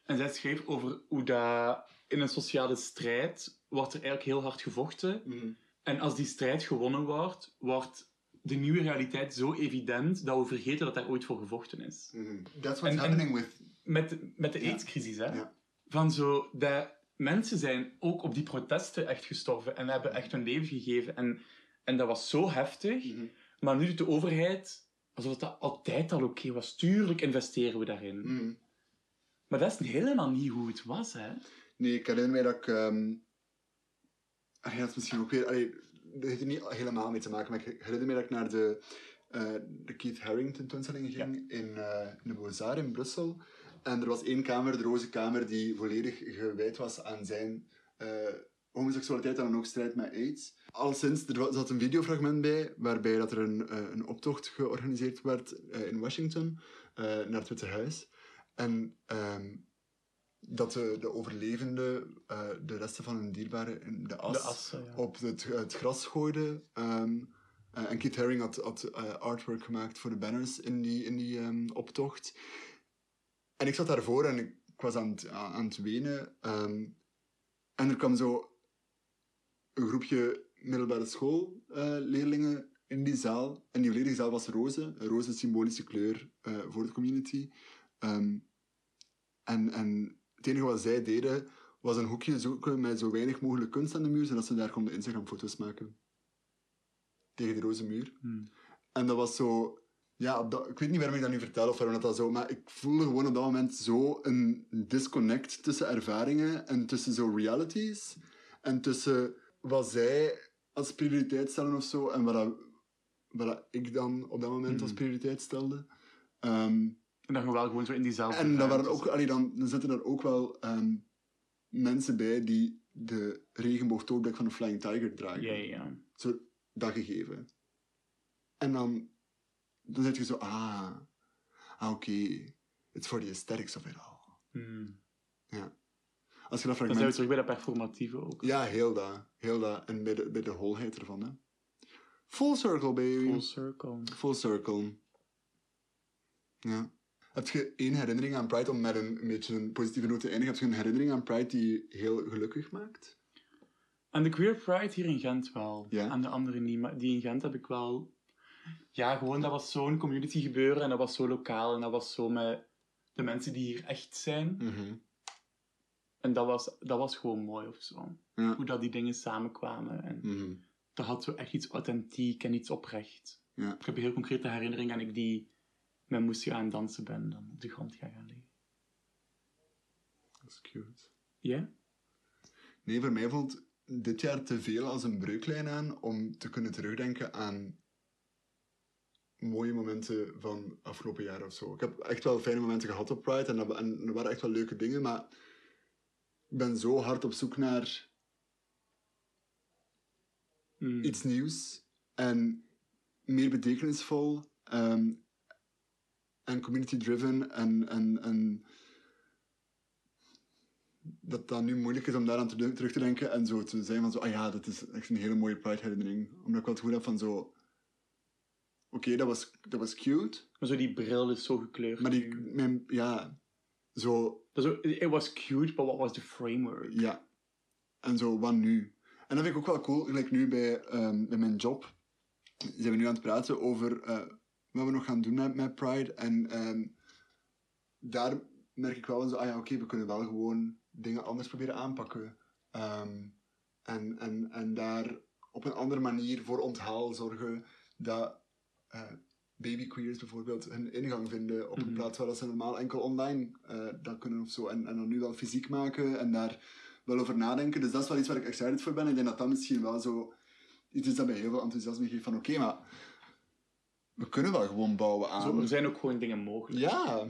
S1: En zij schreef over hoe dat in een sociale strijd wordt er eigenlijk heel hard gevochten.
S2: Mhm.
S1: En als die strijd gewonnen wordt, wordt de nieuwe realiteit zo evident dat we vergeten dat daar ooit voor gevochten is.
S2: Mhm. That's what's
S1: En- en-
S2: happening with...
S1: Met, met de. AIDS-crisis, hè? Van zo, dat mensen zijn ook op die protesten echt gestorven en hebben echt hun leven gegeven. En, en dat was zo heftig.
S2: Mhm.
S1: Maar nu doet de overheid alsof dat altijd al oké was. Tuurlijk investeren we daarin.
S2: Mhm.
S1: Maar dat is helemaal niet hoe het was, hè?
S2: Nee, ik herinner mij dat ik... ah ja, dat is misschien ook weer... Allee, dat heeft er niet helemaal mee te maken, maar ik herinner mij dat ik naar de, eh, de Keith Haring tentoonstelling ging in, eh, in de Beaux-Arts in Brussel. En er was één kamer, de roze kamer, die volledig gewijd was aan zijn eh, homoseksualiteit en dan ook strijd met AIDS. Al sinds, er zat een videofragment bij, waarbij dat er een, eh, een optocht georganiseerd werd eh, in Washington, eh, naar het Witte Huis. En ehm, dat de, de overlevenden de resten van hun dierbaren in de as,
S1: De assen, ja.
S2: op het, het gras gooiden. Ehm, eh, en Kit Haring had, had artwork gemaakt voor de banners in die, in die ehm, optocht. En ik zat daarvoor en ik, ik was aan het, aan het wenen. en er kwam zo een groepje middelbare schoolleerlingen in die zaal. En die volledige zaal was roze. Roze is symbolische kleur eh, voor de community. Ehm, en, en het enige wat zij deden, was een hoekje zoeken met zo weinig mogelijk kunst aan de muur, zodat ze daar konden Instagram-foto's maken. Tegen de roze muur.
S1: Hmm.
S2: En dat was zo... Ja, dat- ik weet niet waarom ik dat nu vertel of waarom dat, dat zo... Maar ik voelde gewoon op dat moment zo een disconnect tussen ervaringen en tussen zo realities. En tussen wat zij als prioriteit stellen of zo en wat, dat, wat dat ik dan op dat moment als
S1: Mhm.
S2: prioriteit stelde. Ehm,
S1: En dan wel gewoon zo in diezelfde
S2: en dan, waren ook, allee, dan, dan zitten er ook wel ehm, mensen bij die de regenboogtoonblik van de Flying Tiger dragen.
S1: Ja, ja.
S2: Zo, dat gegeven. En dan, dan zit je zo, ah, ah oké, it's for the aesthetics of it all.
S1: Hmm.
S2: Ja. Als je dat
S1: Dan zijn we
S2: fragment...
S1: terug bij dat performatieve ook.
S2: Ja, heel dat. Heel dat. En bij de, bij de holheid ervan, hè. Full circle, baby.
S1: Full circle.
S2: Full circle. Ja. Heb je één herinnering aan Pride, om met een, een beetje een positieve noot te eindigen, heb je een herinnering aan Pride die je heel gelukkig maakt?
S1: En de Queer Pride hier in Gent wel.
S2: Ja.
S1: En de andere niet. Maar die in Gent heb ik wel... Ja, gewoon, dat was zo'n community gebeuren. En dat was zo lokaal. En dat was zo met de mensen die hier echt zijn.
S2: Mhm.
S1: En dat was, dat was gewoon mooi of zo.
S2: Ja.
S1: Hoe dat die dingen samenkwamen. En
S2: Mhm.
S1: dat had zo echt iets authentiek en iets oprecht.
S2: Ja.
S1: Ik heb een heel concrete herinnering aan ik die met moest gaan dansen ben. Dan op de grond ga gaan liggen.
S2: Dat is cute.
S1: Ja?
S2: Nee, voor mij voelt dit jaar te veel als een breuklijn aan om te kunnen terugdenken aan mooie momenten van afgelopen jaar of zo. Ik heb echt wel fijne momenten gehad op Pride en, dat, en er waren echt wel leuke dingen, maar ben zo hard op zoek naar
S1: Hmm.
S2: iets nieuws en meer betekenisvol ehm, en community-driven en, en, en dat dat nu moeilijk is om daaraan te, terug te denken en zo te zijn van zo, ah ja, dat is echt een hele mooie Pride-herinnering. Omdat ik wel het gevoel heb van zo, oké, dat, was, dat was cute,
S1: Maar zo die bril is zo gekleurd.
S2: maar die, mijn, ja, zo,
S1: ook- it was cute, but what was the framework?
S2: Ja. En zo, wat nu? En dat vind ik ook wel cool, gelijk nu bij, ehm, bij mijn job. Zijn we nu aan het praten over eh, wat we nog gaan doen met, met Pride. En ehm, daar merk ik wel zo, ah ja, oké, we kunnen wel gewoon dingen anders proberen aanpakken. Ehm, En, en, en daar op een andere manier voor onthaal zorgen dat uh, babyqueers bijvoorbeeld hun ingang vinden op een
S1: Mhm.
S2: plaats waar dat ze normaal enkel online eh, dat kunnen of zo. En, en dan nu wel fysiek maken en daar wel over nadenken. Dus dat is wel iets waar ik excited voor ben. Ik denk dat dat misschien wel zo iets is dat mij heel veel enthousiasme geeft van oké, maar we kunnen wel gewoon bouwen aan.
S1: Zo, er zijn ook gewoon dingen mogelijk.
S2: Ja.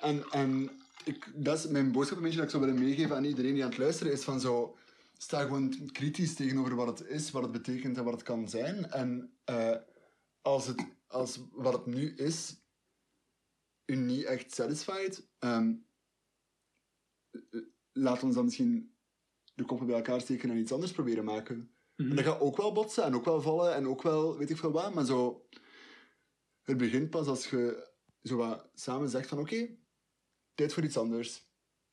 S2: En, en ik, dat is mijn boodschap een beetje dat ik zou willen meegeven aan iedereen die aan het luisteren is van zo... Sta gewoon kritisch tegenover wat het is, wat het betekent en wat het kan zijn. En eh, als, het, als wat het nu is u niet echt satisfied, eh, laat ons dan misschien de koppen bij elkaar steken en iets anders proberen maken.
S1: Mhm.
S2: En dat gaat ook wel botsen en ook wel vallen en ook wel weet ik veel wat, maar zo... Het begint pas als je zo wat samen zegt van oké, tijd voor iets anders.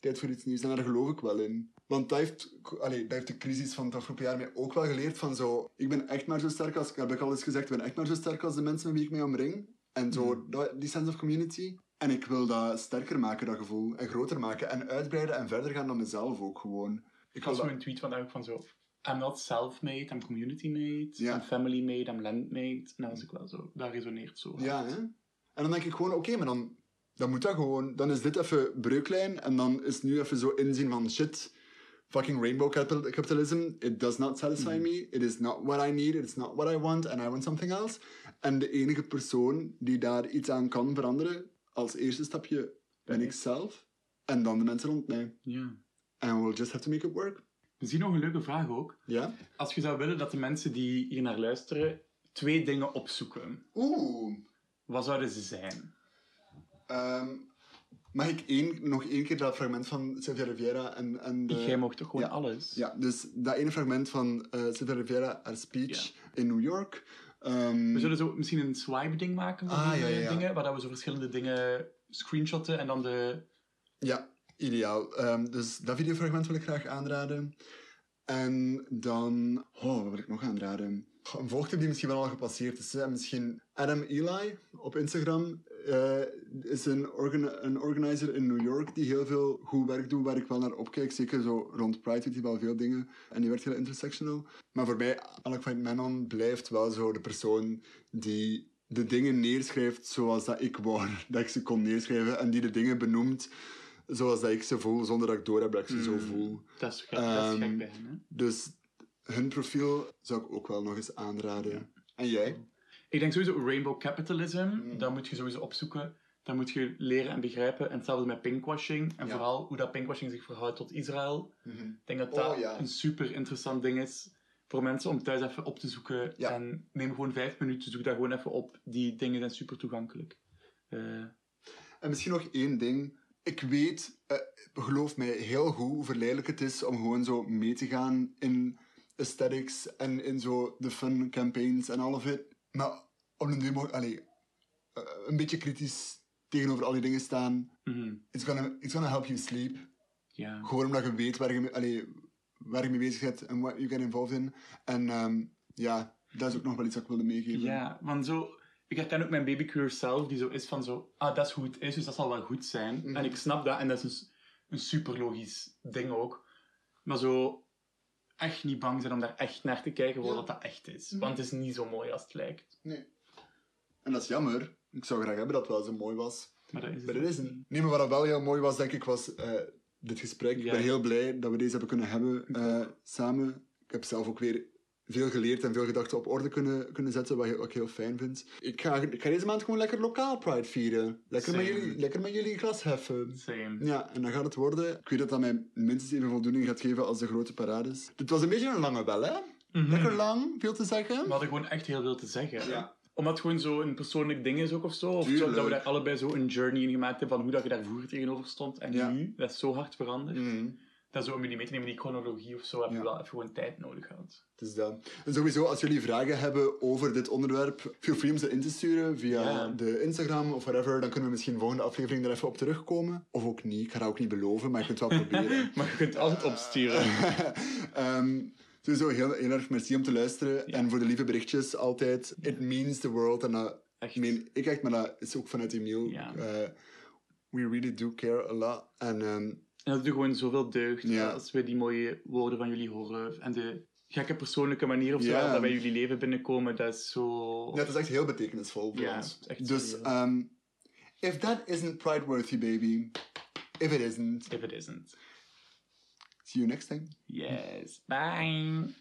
S2: Tijd voor iets nieuws. En daar geloof ik wel in. Want dat heeft, allee, dat heeft de crisis van het afgelopen jaar mij ook wel geleerd van zo... Ik ben echt maar zo sterk als... Heb ik al eens gezegd, ik ben echt maar zo sterk als de mensen met wie ik mee omring. En zo, dat, die sense of community. En ik wil dat sterker maken, dat gevoel. En groter maken. En uitbreiden en verder gaan dan mezelf ook gewoon. Ik
S1: had zo
S2: dat...
S1: een tweet vandaag van zo... I'm not self-made, I'm community-made. I'm family-made, I'm land-made. En dat was ik wel zo... Dat resoneert zo.
S2: Ja, hè? En dan denk ik gewoon, oké, maar dan, dan moet dat gewoon. Dan is dit even breuklijn en dan is nu even zo inzien van shit, fucking rainbow capital- capitalism, it does not satisfy me, it is not what I need, it is not what I want, and I want something else. En de enige persoon die daar iets aan kan veranderen, als eerste stapje, ben ik zelf. En dan de mensen rond mij.
S1: Ja.
S2: And we'll just have to make it work.
S1: We zien nog een leuke vraag ook.
S2: Ja?
S1: Als je zou willen dat de mensen die hier naar luisteren twee dingen opzoeken,
S2: Oeh.
S1: wat zouden ze zijn?
S2: Ehm, mag ik één, nog één keer dat fragment van Sylvia Riviera en, en de...
S1: Jij mocht toch gewoon
S2: ja.
S1: alles?
S2: Ja, dus dat ene fragment van uh, Sylvia Rivera, haar speech in New York. Ehm,
S1: We zullen zo misschien een swipe-ding maken van
S2: Ah,
S1: die
S2: ja, ja.
S1: dingen, waar dat we zo verschillende dingen screenshotten en dan de...
S2: Ja, ideaal. Ehm, dus dat videofragment wil ik graag aanraden. En dan... Oh, wat wil ik nog aanraden? Een volgtip die misschien wel al gepasseerd is. Hè? Misschien Adam Eli op Instagram. Eh, is een, een organizer in New York die heel veel goed werk doet, waar ik wel naar opkijk. Zeker zo rond Pride doet hij wel veel dingen. En die werkt heel intersectional. Maar voor mij, Alec White Manon blijft wel zo de persoon die de dingen neerschrijft zoals dat ik wou dat ik ze kon neerschrijven. En die de dingen benoemt zoals dat ik ze voel, zonder dat ik door heb dat ik ze zo voel.
S1: Dat is gek, dat is
S2: Ehm,
S1: gek bij hen, hè?
S2: Dus hun profiel zou ik ook wel nog eens aanraden. En jij?
S1: Ik denk sowieso rainbow capitalism,
S2: Mm.
S1: dat moet je sowieso opzoeken. Dat moet je leren en begrijpen. En hetzelfde met pinkwashing. En
S2: Ja.
S1: vooral hoe dat pinkwashing zich verhoudt tot Israël. Ik denk dat
S2: Oh,
S1: dat
S2: ja.
S1: een super interessant ding is voor mensen om thuis even op te zoeken.
S2: Ja.
S1: En neem gewoon vijf minuten, zoek dat gewoon even op. Die dingen zijn super toegankelijk. Eh,
S2: En misschien nog één ding. Ik weet, eh, geloof mij, heel goed hoe verleidelijk het is om gewoon zo mee te gaan in aesthetics en in zo de fun campaigns en all of it. Maar op een duur, allee, eh, een beetje kritisch tegenover al die dingen staan.
S1: mhm,
S2: It's gonna, it's gonna help you sleep. Gewoon omdat je weet waar je, allee, waar je mee bezig bent en what you get involved in. En ehm, ja, dat is ook nog wel iets dat ik wilde meegeven.
S1: ja, want zo... Ik herken ook mijn babyqueer zelf, die zo is van zo... Ah, dat is hoe het is, dus dat zal wel goed zijn.
S2: Mhm.
S1: En ik snap dat, en dat is een, een super logisch ding ook. Maar zo... Echt niet bang zijn om daar echt naar te kijken voor
S2: Ja.
S1: wat dat echt is.
S2: Mhm.
S1: Want het is niet zo mooi als het lijkt.
S2: Nee. En dat is jammer. Ik zou graag hebben dat het wel zo mooi was.
S1: Maar dat is het
S2: Maar dat is
S1: niet.
S2: Nee, maar wat wel heel mooi was, denk ik, was eh, dit gesprek. Ik
S1: Ja.
S2: ben heel blij dat we deze hebben kunnen hebben eh, samen. Ik heb zelf ook weer veel geleerd en veel gedachten op orde kunnen, kunnen zetten, wat, wat ik heel fijn vind. Ik ga, ik ga deze maand gewoon lekker lokaal Pride vieren. Lekker, met jullie, lekker met jullie glas heffen.
S1: Same.
S2: Ja, en dan gaat het worden. Ik weet dat dat mij minstens even voldoening gaat geven als de grote parades. Dit was een beetje een lange bel, hè?
S1: Mhm.
S2: Lekker lang, veel te zeggen.
S1: We hadden gewoon echt heel veel te zeggen.
S2: Ja.
S1: Omdat het gewoon zo een persoonlijk ding is ook of zo. Of zo, dat we daar allebei zo een journey in gemaakt hebben van hoe dat je daar vroeger tegenover stond. En
S2: Ja.
S1: nu, dat is zo hard veranderd.
S2: Mhm.
S1: Dat zo om jullie mee te nemen, die chronologie of zo, heb je
S2: Ja.
S1: wel even gewoon tijd nodig gehad.
S2: Het is dat. En sowieso, als jullie vragen hebben over dit onderwerp, feel free om ze in te sturen via
S1: Ja.
S2: de Instagram of whatever. Dan kunnen we misschien volgende aflevering er even op terugkomen. Of ook niet, ik ga dat ook niet beloven, maar je kunt het wel proberen.
S1: Maar je kunt altijd opsturen.
S2: Ehm, sowieso heel, heel erg merci om te luisteren. En voor de lieve berichtjes altijd. It means the world. En dat
S1: Echt.
S2: meen ik echt, maar dat is ook vanuit Emiel.
S1: Ja.
S2: Eh, we really do care a lot. En ehm,
S1: En dat doet gewoon zoveel deugd
S2: Ja.
S1: als we die mooie woorden van jullie horen. En de gekke persoonlijke manier of zo
S2: Ja.
S1: dat wij jullie leven binnenkomen, dat is zo...
S2: Ja, het is echt heel betekenisvol voor ons. dus, um, if that isn't pride-worthy, baby, if it isn't,
S1: If it isn't.
S2: see you next time.
S1: Yes. Bye.